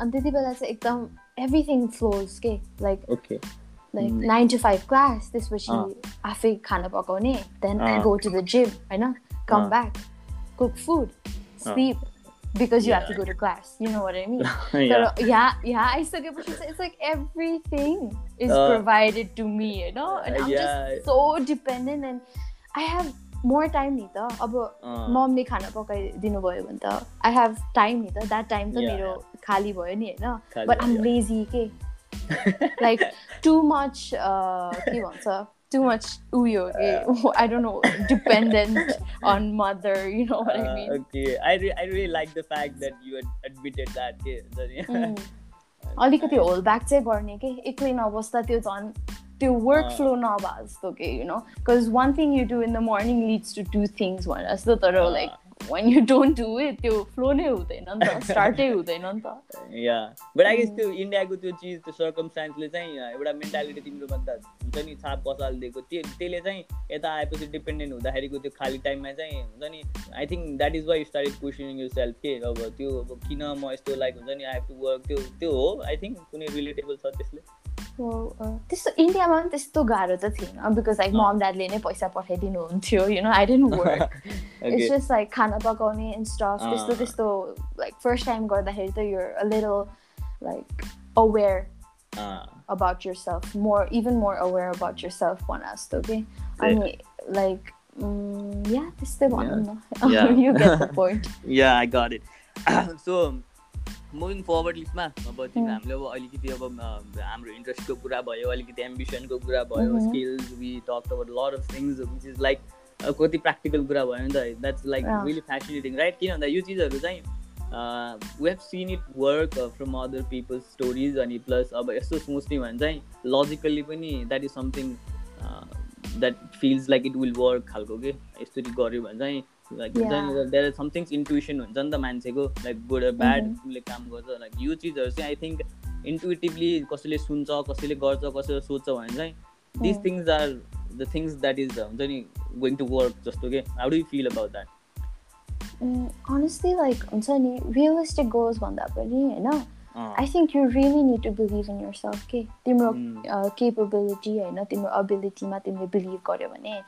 Speaker 2: अनि त्यति बेला चाहिँ एकदम एभ्रिथिङ फ्लोज के? Like Like nine to five class त्यसपछि आफै खाना पकाउने then I go to the gym होइन come back cook food sleep because you have to go to class. You know what I mean? yeah. So yeah, yeah, आइसकेपछि चाहिँ it's like everything is uh, provided to me, you know? And I'm yeah. just so dependent and I have more time नि त अब ममले खाना पकाइदिनु भयो भने त I have time नि त द्याट टाइम त मेरो खाली भयो नि होइन बट आम लेजी के like too much uh too much uyo i don't know dependent on mother you know what i mean
Speaker 1: okay i, re- I really like the fact that you had admitted that
Speaker 2: अलिकति whole back चाहिँ गर्ने कि एक्लै नबस्दा त्यो झन् त्यो work flow नभए जस्तो के you know because one thing you do in the morning leads to two things भनेर जस्तो तर like when you don't do it त्यो फ्लो नै हुँदैन नि त स्टार्टै हुँदैन नि त।
Speaker 1: या बट आई गेस त्यो इन्डियाको त्यो चिज त्यो सर्कमस्टान्सले चाहिँ एउटा मेन्टालिटी तिम्रोमा त हुन्छ नि छाप बसालिदिएको त्यो त्यसले चाहिँ यता आएपछि डिपेन्डेन्ट हुँदाखेरिको त्यो खाली टाइममा चाहिँ हुन्छ नि I think that is why start pushing yourself के अब त्यो अब किन म यस्तो लाइक हुन्छ नि आई हेभ टु वर्क त्यो त्यो हो। आई थिङ्क कुनै रिलेटेबल छ त्यसले।
Speaker 2: त्यस्तो इन्डियामा पनि त्यस्तो गाह्रो त थिएन बिकज लाइक मम ड्याडले नै पैसा पठाइदिनु हुन्थ्यो you know I didn't work it's just like खाना पकाउने एन्ड स्टफ त्यस्तो त्यस्तो लाइक फर्स्ट टाइम गर्दाखेरि त you're a little like aware about yourself more even more aware about yourself भन जस्तो कि अनि लाइक या त्यस्तै भनौँ न you get the point
Speaker 1: yeah I got it so moving forward लिस्टमा अब तिमी हामीले अब अलिकति अब हाम्रो इन्ट्रेस्टको कुरा भयो अलिकति एम्बिसनको कुरा भयो स्किल्स वी टक अब lot of things which is like कति प्र्याक्टिकल कुरा भयो नि त that's like really fascinating right किन भन्दा यो चिजहरू चाहिँ we have seen it work from other people's stories अनि प्लस अब यस्तो सोच्ने भने चाहिँ लजिकल्ली पनि that is something that feels like it will work खालको के? यसरी गऱ्यो भने चाहिँ like there are somethings intuition हुन्छ नि त मान्छेको लाइक गुड ब्याड उसले काम गर्छ लाइक यो चिजहरू चाहिँ आई थिङ्क इन्टुइटिभली कसैले सुन्छ कसैले गर्छ कसैले सोध्छ भने चाहिँ this things are the things that is हुन्छ नि गोइङ टु वर्क जस्तो के how do feel about that
Speaker 2: honestly like हुन्छ नि रियलिस्टिक गोल्स भन्दा पनि होइन I think you really need to believe in yourself के तिम्रो केपेबिलिटी होइन तिम्रो अबिलिटीमा तिमीले बिलिभ गर्यो भने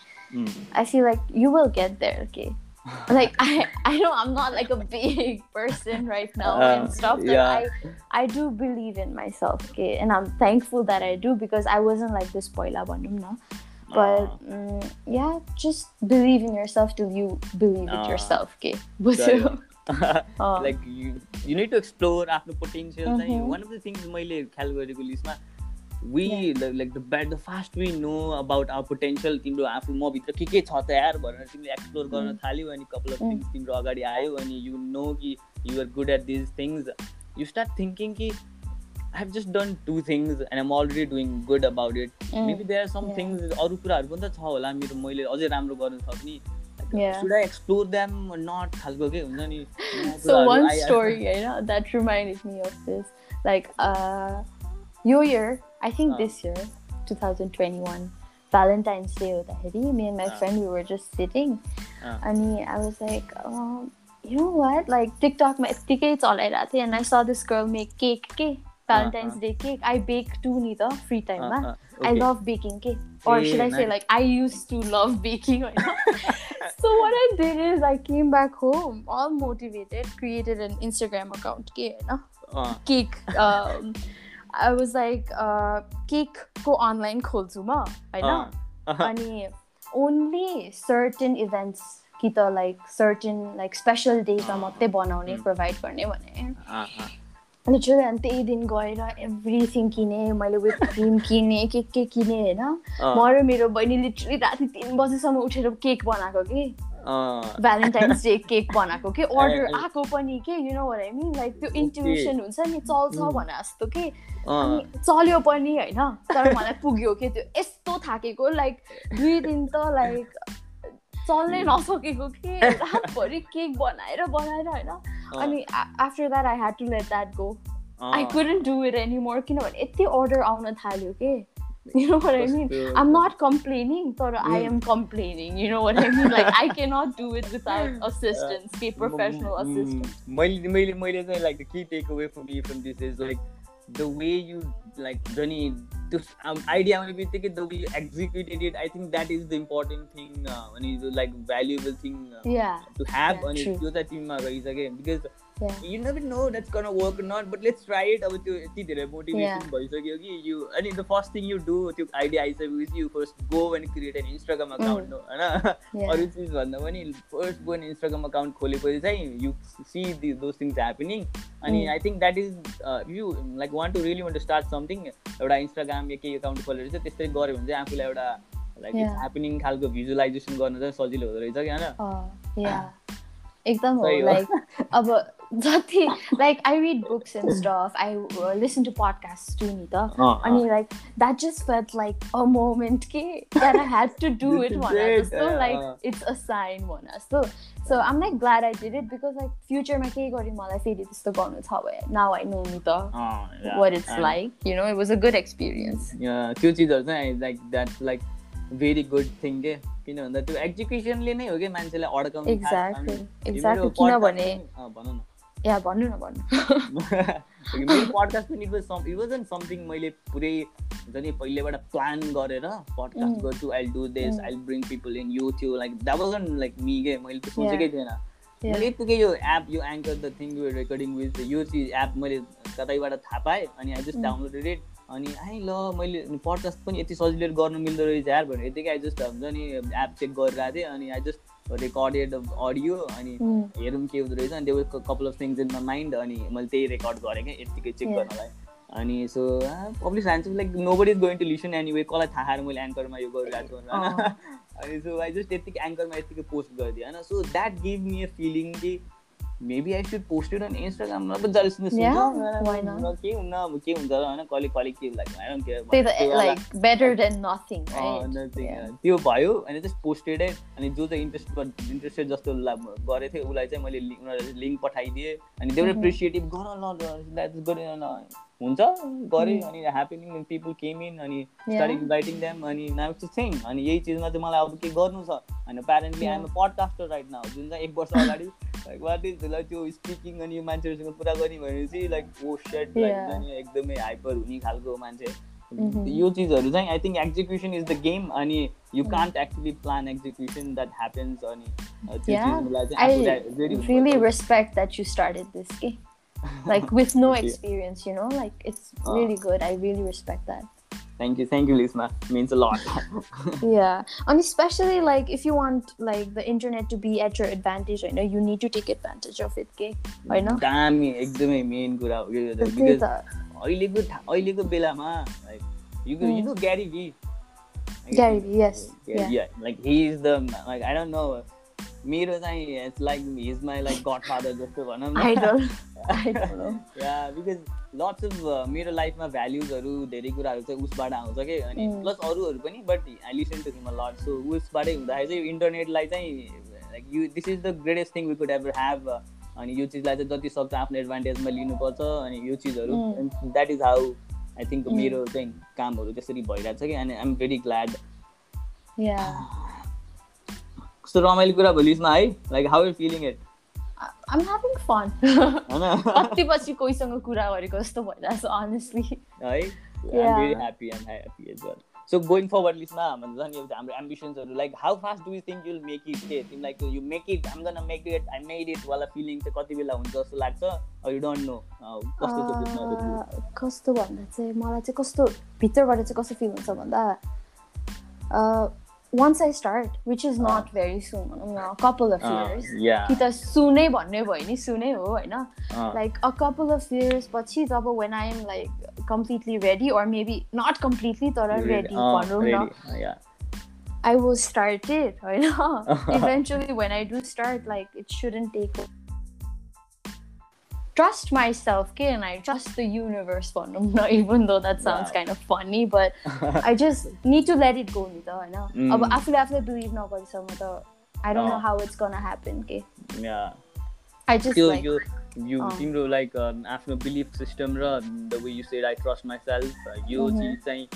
Speaker 2: I feel like you will get there के like I, I know I'm not like a big person right now uh, and stuff. But yeah. I, I do believe in myself, okay, and I'm thankful that I do because I wasn't like this poila bandum na. But um, yeah, just believe in yourself till you believe uh, it yourself, okay.
Speaker 1: Like you need to explore आफ्नो potential चाहिँ one of the things मैले ख्याल गरेको लिस्टमा We like the bad the fast we know about our potential तिम्रो आफू मभित्र के के छ त यार भनेर तिमीले एक्सप्लोर गर्न थाल्यौ अनि कपाल अफ थिङ्स तिम्रो अगाडि आयो अनि यु नो कि you are good at these things you start thinking कि I have just done two things and am already doing good about it maybe there are some things अरू कुराहरू पनि त छ होला मेरो मैले अझै राम्रो गर्न सक्ने
Speaker 2: yeah.
Speaker 1: should I explore them or not?
Speaker 2: so one story, you know, that reminded me of this. Like uh New Year, I think uh, this year, 2021, Valentine's Day with Ahri, me and my uh, friend, we were just sitting. Uh, and I was like, oh, you know what? Like TikTok, my tickets all right, and I saw this girl make cake, cake, uh-huh. Valentine's Day cake. I bake too, neither free time. Uh, okay. I love baking cake. Or hey, should I nice. say, like, I used to love baking right now. so what I did is I came back home all motivated, created an Instagram account, ke, na? Uh. cake. Um, Like, uh, cake ko online खोल्छु म होइन अनि only certain events कि त like certain like special डेजमा मात्रै बनाउने provide गर्ने भने लिटरली अनि त्यही दिन गएर एभ्रिथिङ किने मैले विथ क्रिम किने के के किने होइन म र मेरो बहिनी लिटरली राति तिन बजीसम्म उठेर केक बनाएको कि भ्यालेन्टाइन्स डे केक बनाएको कि? अर्डर आएको पनि के? You know I mean like त्यो इन्ट्युसन हुन्छ नि चल्छ भने जस्तो के? अनि चल्यो पनि होइन? तर मलाई पुग्यो के? त्यो यस्तो थाकेको लाइक दुई दिन त लाइक चल्नै नसकेको कि? रातभरि केक बनाएर बनाएर होइन? अनि after that I had to let that go I couldn't do it anymore किनभने यति अर्डर आउन थाल्यो के? you know what I mean? I'm not complaining, but I am complaining. You know what I mean? Like I cannot do it without assistance, pay professional assistance.
Speaker 1: मैले मैले मैले चाहिँ like the key takeaway for me from this is like the way you like Johnny त्यो idea आउने बित्तिकै the way executed it I think that is the important thing अनि like valuable thing to have अनि त्यो चाहिँ तिमीमा रहेछ कि because you never know that's can work not but let's try it अब त्यो यति धेरै मोटिभेसन भइसक्यो कि यु अनि the first thing you do त्यो आइडिया आइसकेपछि you first go and create an Instagram account होइन अरू चिज भन्दा पनि first go an Instagram account खोलेपछि चाहिँ you see the those things happening अनि I think that is you like want to really want to start something एउटा Instagram या केही एकाउन्ट खोलेर चाहिँ त्यस्तै गऱ्यो भने चाहिँ आफूलाई एउटा लाइक ह्यापनिङ खालको भिजुलाइजेसन गर्न चाहिँ सजिलो हुँदो रहेछ कि होइन
Speaker 2: एकदम हो लाइक अब जति like I read books and stuff I listen to podcast too नि त अनि like that just felt like a moment के that I had to do it भने जस्तो लाइक इट्स अ साइन भने जस्तो so um like glad I did it because like फ्युचरमा केही गरेँ मलाई फेरि त्यस्तो गर्नु छ भए? नाउ आई नो नि त what it's like you know it was a good experience
Speaker 1: त्यो चिजहरू चाहिँ like that like very good thing के किन भन्दा त्यो एजुकेसनले नै हो कि मान्छेलाई अड्काउने
Speaker 2: किनभने भनौँ न। या भन्नु न भन्नु।
Speaker 1: मेरो पडकास्ट पनि it was some it wasn't something मैले पुरै हुन्छ नि पहिलेबाट प्लान गरेर पडकास्ट गर्छु I do this I bring people in you थियो like that wasn't like me के? मैले त सोचेकै थिएन। मैले यतिकै यो एप यो Anchor the thing you recording with यो चिज एप मैले कतैबाट थाहा पाएँ अनि आई जस्ट डाउनलोडेड इट अनि आइ ल मैले पडकास्ट पनि यति सजिलो गर्नु मिल्दो रहेछ यार भनेर यतिकै आई जस्ट हुन्छ नि एप चेक गरिरहेको थिएँ अनि आई जस्ट रेकर्डेड अडियो अनि हेरौँ के हुँदो रहेछ अनि त्यो couple of things in my mind अनि मैले त्यही रेकर्ड गरेँ क्या यत्तिकै चेक गर्नलाई अनि so public science like nobody is going to listen anyway कसलाई थाहा मैले एङ्करमा यो गरिरहेको छु अनि सो आई जस्ट यत्तिकै एङ्करमा यत्तिकै पोस्ट गरिदिएँ होइन so that give me a feeling कि maybe I should post it on Instagram अब जहिले सुन्नु के हुन्न अब के हुन्छ होइन कहिले कहिले के
Speaker 2: लाइक बेटर देन नथिङ
Speaker 1: त्यो भयो अनि जस्ट पोस्टेड अनि जो चाहिँ इन्ट्रेस्ट इन्ट्रेस्टेड जस्तो गरेको थियो उसलाई चाहिँ मैले उनीहरूले लिङ्क पठाइदिएँ अनि देवर एप्रिसिएटिभ गर ल गरेन हुन्छ गरेँ अनि ह्याप्पनिङ पिपुल केम इन अनि स्टार्ट इन्भाइटिङ देम अनि नाउ टु थिङ अनि यही चिजमा चाहिँ मलाई अब के गर्नु छ अनि apparently I'm podcaster right now जुन चाहिँ एक वर्ष अगाडि लाइक वाट इज लाइक त्यो स्पिकिङ अनि मान्छेहरूसँग कुरा गर्ने भनेपछि लाइक ओ सेट लाइक एकदमै हाइपर हुने खालको मान्छे यो चिजहरू चाहिँ I think execution is the game अनि you can't actually plan execution that happens अनि
Speaker 2: really respect that you started this game like with no experience you know like it's really good i really respect that
Speaker 1: Thank you, thank you, Lisma. Means a lot.
Speaker 2: yeah, and especially like if you want like the internet to be at your advantage, I know you need to take advantage of it, okay? I know.
Speaker 1: दामी एकदमै main कुरा हो यो because अहिलेको अहिलेको बेलामा like you you know Gary Vee
Speaker 2: Gary Vee, yes.
Speaker 1: Yeah, yeah. Like he is the like I don't know. मेरो चाहिँ it's like his my like godfather जस्तो भनौँ
Speaker 2: न।
Speaker 1: या बिकज लट्स अफ मेरो लाइफमा भ्याल्युजहरू धेरै कुराहरू चाहिँ उसबाट आउँछ कि? अनि प्लस mm. अरूहरू पनि but I listen to him lot so उसबाटै हुँदाखेरि चाहिँ इन्टरनेटलाई चाहिँ like you this is the greatest thing we could ever have अनि यो चिजलाई चाहिँ जति सक्छ आफ्नो एडभान्टेजमा लिनुपर्छ अनि यो चिजहरू। That is how I think मेरो चाहिँ कामहरू त्यसरी भइरहेको छ कि? अनि आइएम भेरी ग्ल्याड कस्तो रमाइलो कुरा भोलिसमा है like how you feeling it
Speaker 2: I'm having fun. कति पछि कोहीसँग कुरा गरेको जस्तो भइरहेको छ honestly.
Speaker 1: है I'm very happy. I'm happy as well. So going forward, लिस्टमा हाम्रो झन् एउटा हाम्रो एम्बिसन्सहरू like how fast do you think you'll make it के तिमी like you make it um gonna make it I made it वाला feeling चाहिँ कति बेला हुन्छ जस्तो लाग्छ यु डोन्ट नो कस्तो
Speaker 2: कस्तो भन्दा चाहिँ मलाई चाहिँ कस्तो भित्रबाट चाहिँ कस्तो फिल हुन्छ भन्दा once I start, which is not very soon, a couple of years.
Speaker 1: Yeah.
Speaker 2: कि त सुनै भन्ने भयो नि सुनै हो होइन like a couple of years पछि जब when I am like completely ready or maybe not completely तर ready भनौँ
Speaker 1: न
Speaker 2: I will start it होइन eventually when I do start like it shouldn't take trust myself okay and I trust the universe not even though that sounds kind of funny but I just need to let it go ni ta हैन अब आफूले आफूले believe नगरेसम्म त I don't know how it's gonna happen okay
Speaker 1: yeah
Speaker 2: I just
Speaker 1: you,
Speaker 2: like
Speaker 1: you, you तिम्रो like आफ्नो belief system र the way you said I trust myself यो चिज चाहिँ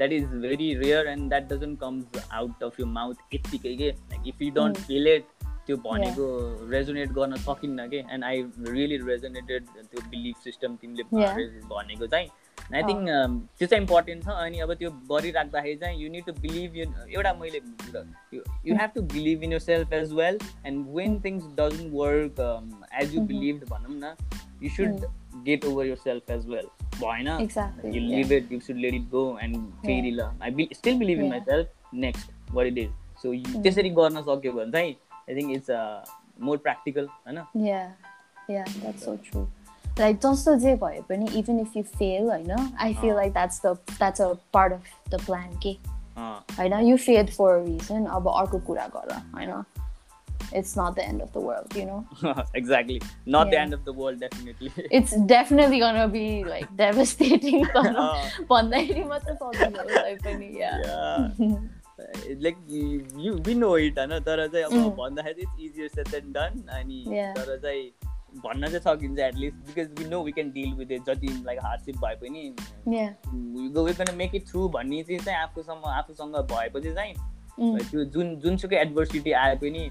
Speaker 1: that is very rare and that doesn't comes out of your mouth यत्तिकै के like if you don't feel it त्यो भनेको रेजोनेट गर्न सकिन्न कि? एन्ड आई रियली रेजोनेटेड त्यो बिलिफ सिस्टम तिमीले भनेको चाहिँ। आई थिङ्क त्यो चाहिँ इम्पोर्टेन्ट छ। अनि अब त्यो गरिराख्दाखेरि चाहिँ you need to believe you एउटा मैले you have to believe in yourself as well and when things doesn't work as you believe भनौँ न you should get over yourself as well भएन you leave it you should let it go and फेरि ल। I still believe in myself next what it is so त्यसरी गर्न सक्यो भने चाहिँ I think it's uh, more practical,
Speaker 2: होइन Yeah, yeah, that's so true. Like जस्तो जे भए पनि even if you fail होइन I feel like that's the that's a part of the plan के होइन you failed for a reason अब अर्को कुरा गर होइन it's not the end of the world, you know?
Speaker 1: exactly. Not yeah. the end of the world, definitely.
Speaker 2: it's definitely gonna be like devastating. भन्दाखेरि मात्र सजिलो
Speaker 1: yeah. yeah. Like you we know it होइन तर चाहिँ अब भन्दाखेरि it's easier said than done अनि तर चाहिँ भन्न चाहिँ सकिन्छ at least because we know we can deal with it जति लाइक हार्डसिप भए पनि we can make it through भन्ने चिज चाहिँ आफूसँग आफूसँग भएपछि चाहिँ त्यो जुन जुनसुकै एडभर्सिटी आए पनि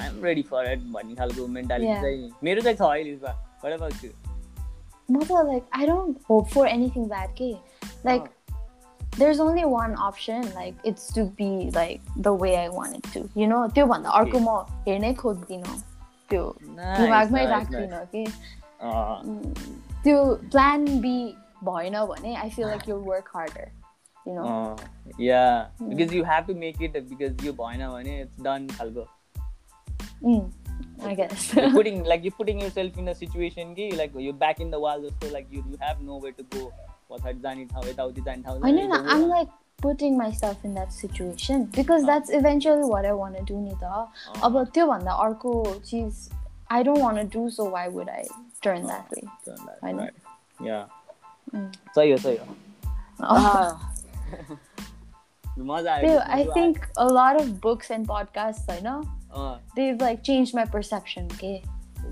Speaker 1: I am ready for it भन्ने खालको मेन्टालिटी चाहिँ मेरो चाहिँ छ अहिले
Speaker 2: म त like I don't hope for anything bad के like there's only one option like it's to be like the way I want it to you know त्यो भन्दा अर्को म हेर्नै खोज्दिनँ त्यो दिमागमै राख्दिनँ कि त्यो प्लान बी भएन भने I feel like you work harder you know uh,
Speaker 1: yeah mm. because you have to make it because you भएन भने it's done खालको
Speaker 2: mm, I guess
Speaker 1: you're putting like you're putting yourself in a situation कि like you're back in the wall just like you you have nowhere to go पछाडि जाने ठाउँ यताउति जाने ठाउँ
Speaker 2: होइन I'm like putting myself in that situation because that's eventually what I want to do नि त अब त्योभन्दा अर्को चिज I don't want to do so why would I turn that way
Speaker 1: होइन सही हो सही हो मजा आयो
Speaker 2: I think a lot of books and podcasts होइन they've like changed my perception okay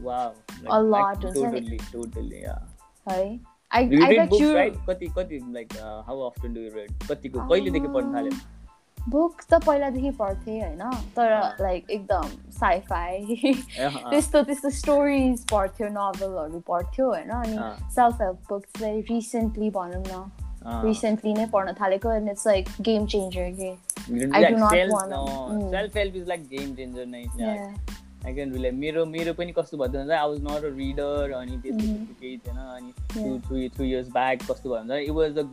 Speaker 1: wow
Speaker 2: like, a lot
Speaker 1: like, totally totally yeah
Speaker 2: है
Speaker 1: I, you I read books, you... right? कति कति like uh, how often do you read? कतिको कहिलेदेखि पढ्न थाल्यो?
Speaker 2: Book त पहिलादेखि पढ्थेँ होइन तर लाइक एकदम साइफाई त्यस्तो त्यस्तो स्टोरिज पढ्थ्यो नोभलहरू पढ्थ्यो होइन अनि सेल्फ हेल्प बुक्स चाहिँ रिसेन्टली भनौँ न रिसेन्टली नै पढ्न थालेको and it's like game changer के
Speaker 1: I do not want self help is like game changer नै आई क्यान रिलाइ मेरो मेरो पनि कस्तो भयो भन्दा I was not a reader अनि त्यस्तो केही थिएन अनि two three three years back कस्तो भयो भन्दा इट वाज अ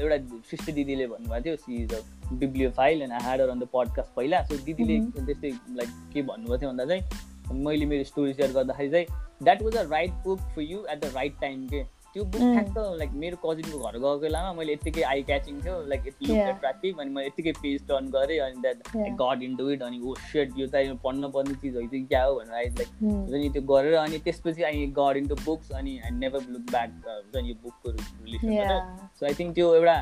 Speaker 1: एउटा सृष्टि दिदीले भन्नुभएको थियो she is a bibliophile and I had on the podcast पहिला. सो दिदीले त्यस्तै लाइक के भन्नुभएको थियो भन्दा चाहिँ मैले मेरो स्टोरी सेयर गर्दाखेरि चाहिँ that was a right book for you at the right time के त्यो बुक ठ्याक्क लाइक मेरो कजिनको घर गएको बेलामा मैले यत्तिकै आई क्याचिङ थियो लाइक लुक एट्र्याक्टिभ अनि मैले यत्तिकै पेज टर्न गरेँ अनि that got in do it अनि ओ सेट यो त पढ्न पर्ने चिज हो चाहिँ क्या हो भनेर आई लाइक हुन्छ नि त्यो गरेर अनि त्यसपछि I got into books अनि आई नेभर लुक ब्याक हुन्छ नि यो बुकको रिलेसन सो आई थिङ्क त्यो एउटा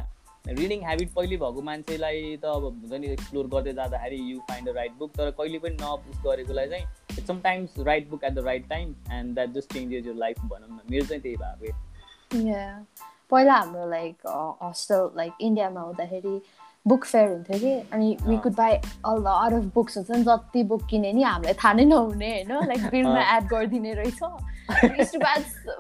Speaker 1: रिडिङ ह्याबिट पहिले भएको मान्छेलाई त अब हुन्छ नि एक्सप्लोर गर्दै जाँदाखेरि you find a right book तर कहिले पनि नपुस गरेकोलाई चाहिँ sometimes right book at the right time and that just changes your life भनौँ न। मेरो चाहिँ त्यही भएको।
Speaker 2: पहिला हाम्रो लाइक हस्टेल लाइक इन्डियामा हुँदाखेरि बुक फेयर हुन्थ्यो कि अनि we could buy all the are of books हुन्छ नि जति बुक किने नि हामीलाई थाहा नै नहुने होइन लाइक बिलमा एड गरिदिने रहेछ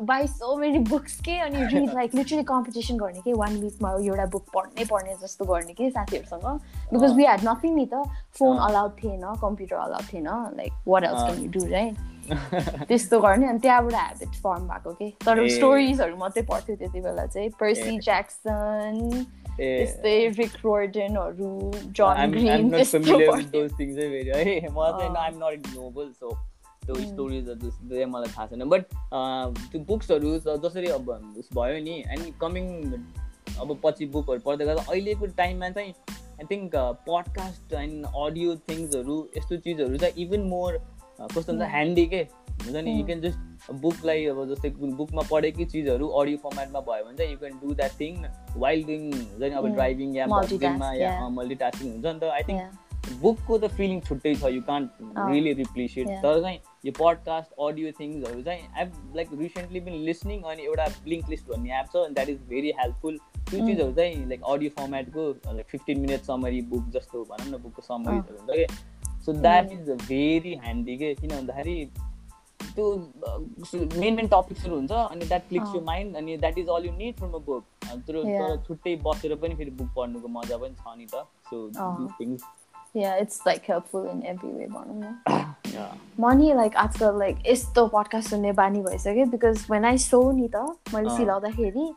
Speaker 2: बाई सो मेनी बुक्स के अनि रिड लाइक लिटरली कम्पिटिसन गर्ने कि वान विकमा एउटा बुक पढ्नै पढ्ने जस्तो गर्ने कि साथीहरूसँग बिकज वी ह्याड नथिङ नि त फोन अलाउड थिएन कम्प्युटर अलाउड थिएन like what else can you do right त्यस्तो गर्ने अनि त्यहाँबाट ह्याबिट फर्म भएको के तर स्टोरिजहरू मात्रै पढ्थ्यो त्यति बेला चाहिँ। पर्सी ज्याक्सन त्यस्तै रिक रोर्डनहरू जन ग्रिन
Speaker 1: त्यो स्टोरिजहरू चाहिँ मलाई थाहा छैन। बट त्यो बुक्सहरू जसरी अब भयो नि एन्ड कमिङ अब पछि बुकहरू पढ्दै गर्दा अहिलेको टाइममा चाहिँ I think podcast and audio थिङ्सहरू यस्तो चिजहरू चाहिँ इभन मोर कस्तो हुन्छ ह्यान्डी के? हुन्छ नि यु क्यान जस्ट बुकलाई अब जस्तै बुकमा पढेकै चिजहरू अडियो फर्मेटमा भयो भने चाहिँ you can do that thing while doing हुन्छ नि अब ड्राइभिङ या बसिङमा या मल्टिटास्किङ हुन्छ नि त। आई थिङ्क बुकको त फिलिङ छुट्टै छ यु कान्ट रियली रिप्लिसिएट तर चाहिँ यो पडकास्ट अडियो थिङ्सहरू चाहिँ आई लाइक रिसेन्टली पनि लिसनिङ अनि एउटा ब्लिङ्क लिस्ट भन्ने एप छ द्याट इज भेरी हेल्पफुल त्यो चिजहरू चाहिँ like audio फर्मेटको like fifteen minute summary book जस्तो भनौँ न बुकको समरीहरू हुन्छ कि? So that is very handy के किन भन्दाखेरि त्यो मेन मेन टपिक्सहरू हुन्छ अनि द्याट क्लिक्स यु माइन्ड अनि that is all you need from a book तर छुट्टै बसेर पनि फेरि बुक पढ्नुको मजा पनि छ नि त so things
Speaker 2: yeah it's like helpful in every way भनौँ न म नि लाइक आजकल लाइक यस्तो पडकास्ट सुन्ने बानी भइसक्यो बिकज वेन आई सो नि त मैले सिलाउँदाखेरि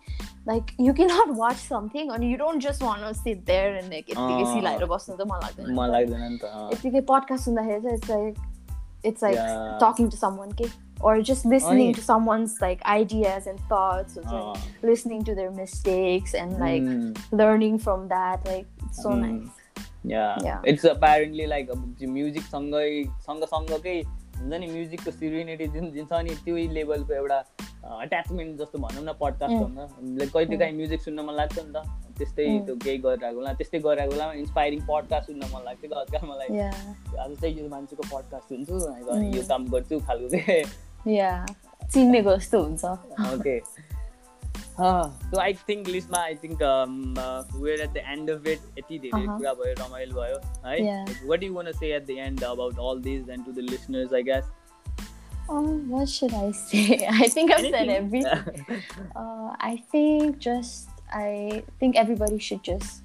Speaker 2: like you can not watch something अनि you don't just want sit there and like यत्तिकै सिलाएर बस्नु त मन लाग्दैन
Speaker 1: मन लाग्दैन नि त
Speaker 2: यत्तिकै पडकास्ट सुन्दाखेरि चाहिँ it's like it's like talking to someone के or just listening to someone's like ideas and thoughts or like, listening to their mistakes and like mm. learning from that like it's so mm. nice
Speaker 1: it's apparently like अब म्युजिकसँगै सँगसँगकै हुन्छ नि म्युजिकको सिरिनिटी जुन जुन छ नि त्यही लेभलको एउटा एट्याचमेन्ट जस्तो भनौँ न पडकास्टसँग लाइक कहिले काहीँ म्युजिक सुन्न मन लाग्छ नि त त्यस्तै त्यो केही गरिरहेको बेला त्यस्तै गरिरहेको बेलामा इन्सपाइरिङ पडकास्ट सुन्न मन लाग्थ्यो आजकल मलाई आज चाहिँ यो मान्छेको पडकास्ट सुन्छु यो काम गर्छु खालको
Speaker 2: के चिन्नेको जस्तो हुन्छ
Speaker 1: ओके सो आई थिङ्क लिस्टमा I think where at the end of it यति धेरै कुरा भयो रमाइलो भयो है what you want say at the end about all this and to the listeners I guess
Speaker 2: Oh, what should I say? I think I've said everything. uh, I think just I think everybody should just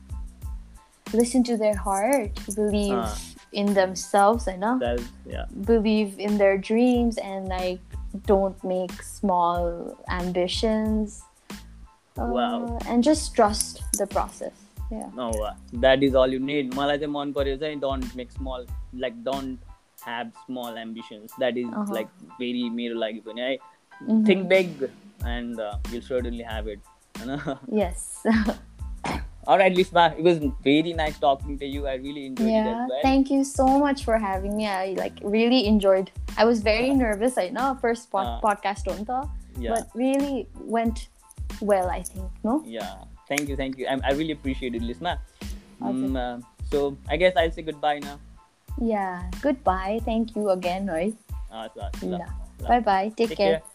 Speaker 2: listen to their heart, believe uh, in themselves, I know.
Speaker 1: Yeah.
Speaker 2: Believe in their dreams and like don't make small ambitions
Speaker 1: wow.
Speaker 2: and just trust the process yeah
Speaker 1: no uh, that is all you need मलाई चाहिँ मन पर्यो चाहिँ don't make small like don't have small ambitions that is uh-huh. like very मेरो लागि पनि है mm-hmm. think big and uh, you'll certainly have it
Speaker 2: yes
Speaker 1: all right Lisma it was very nice talking to you I really enjoyed yeah, it as well
Speaker 2: thank you so much for having me I like really enjoyed I was very uh, nervous I know first pod- uh, podcast on yeah. but really went well, I think. No.
Speaker 1: Yeah. Thank you. Thank you. I, I really appreciate it, Lisma. Um, uh, so I guess I'll say goodbye now.
Speaker 2: Yeah. Goodbye. Thank you again, right?
Speaker 1: Uh,
Speaker 2: Bye bye. Take, Take care. care.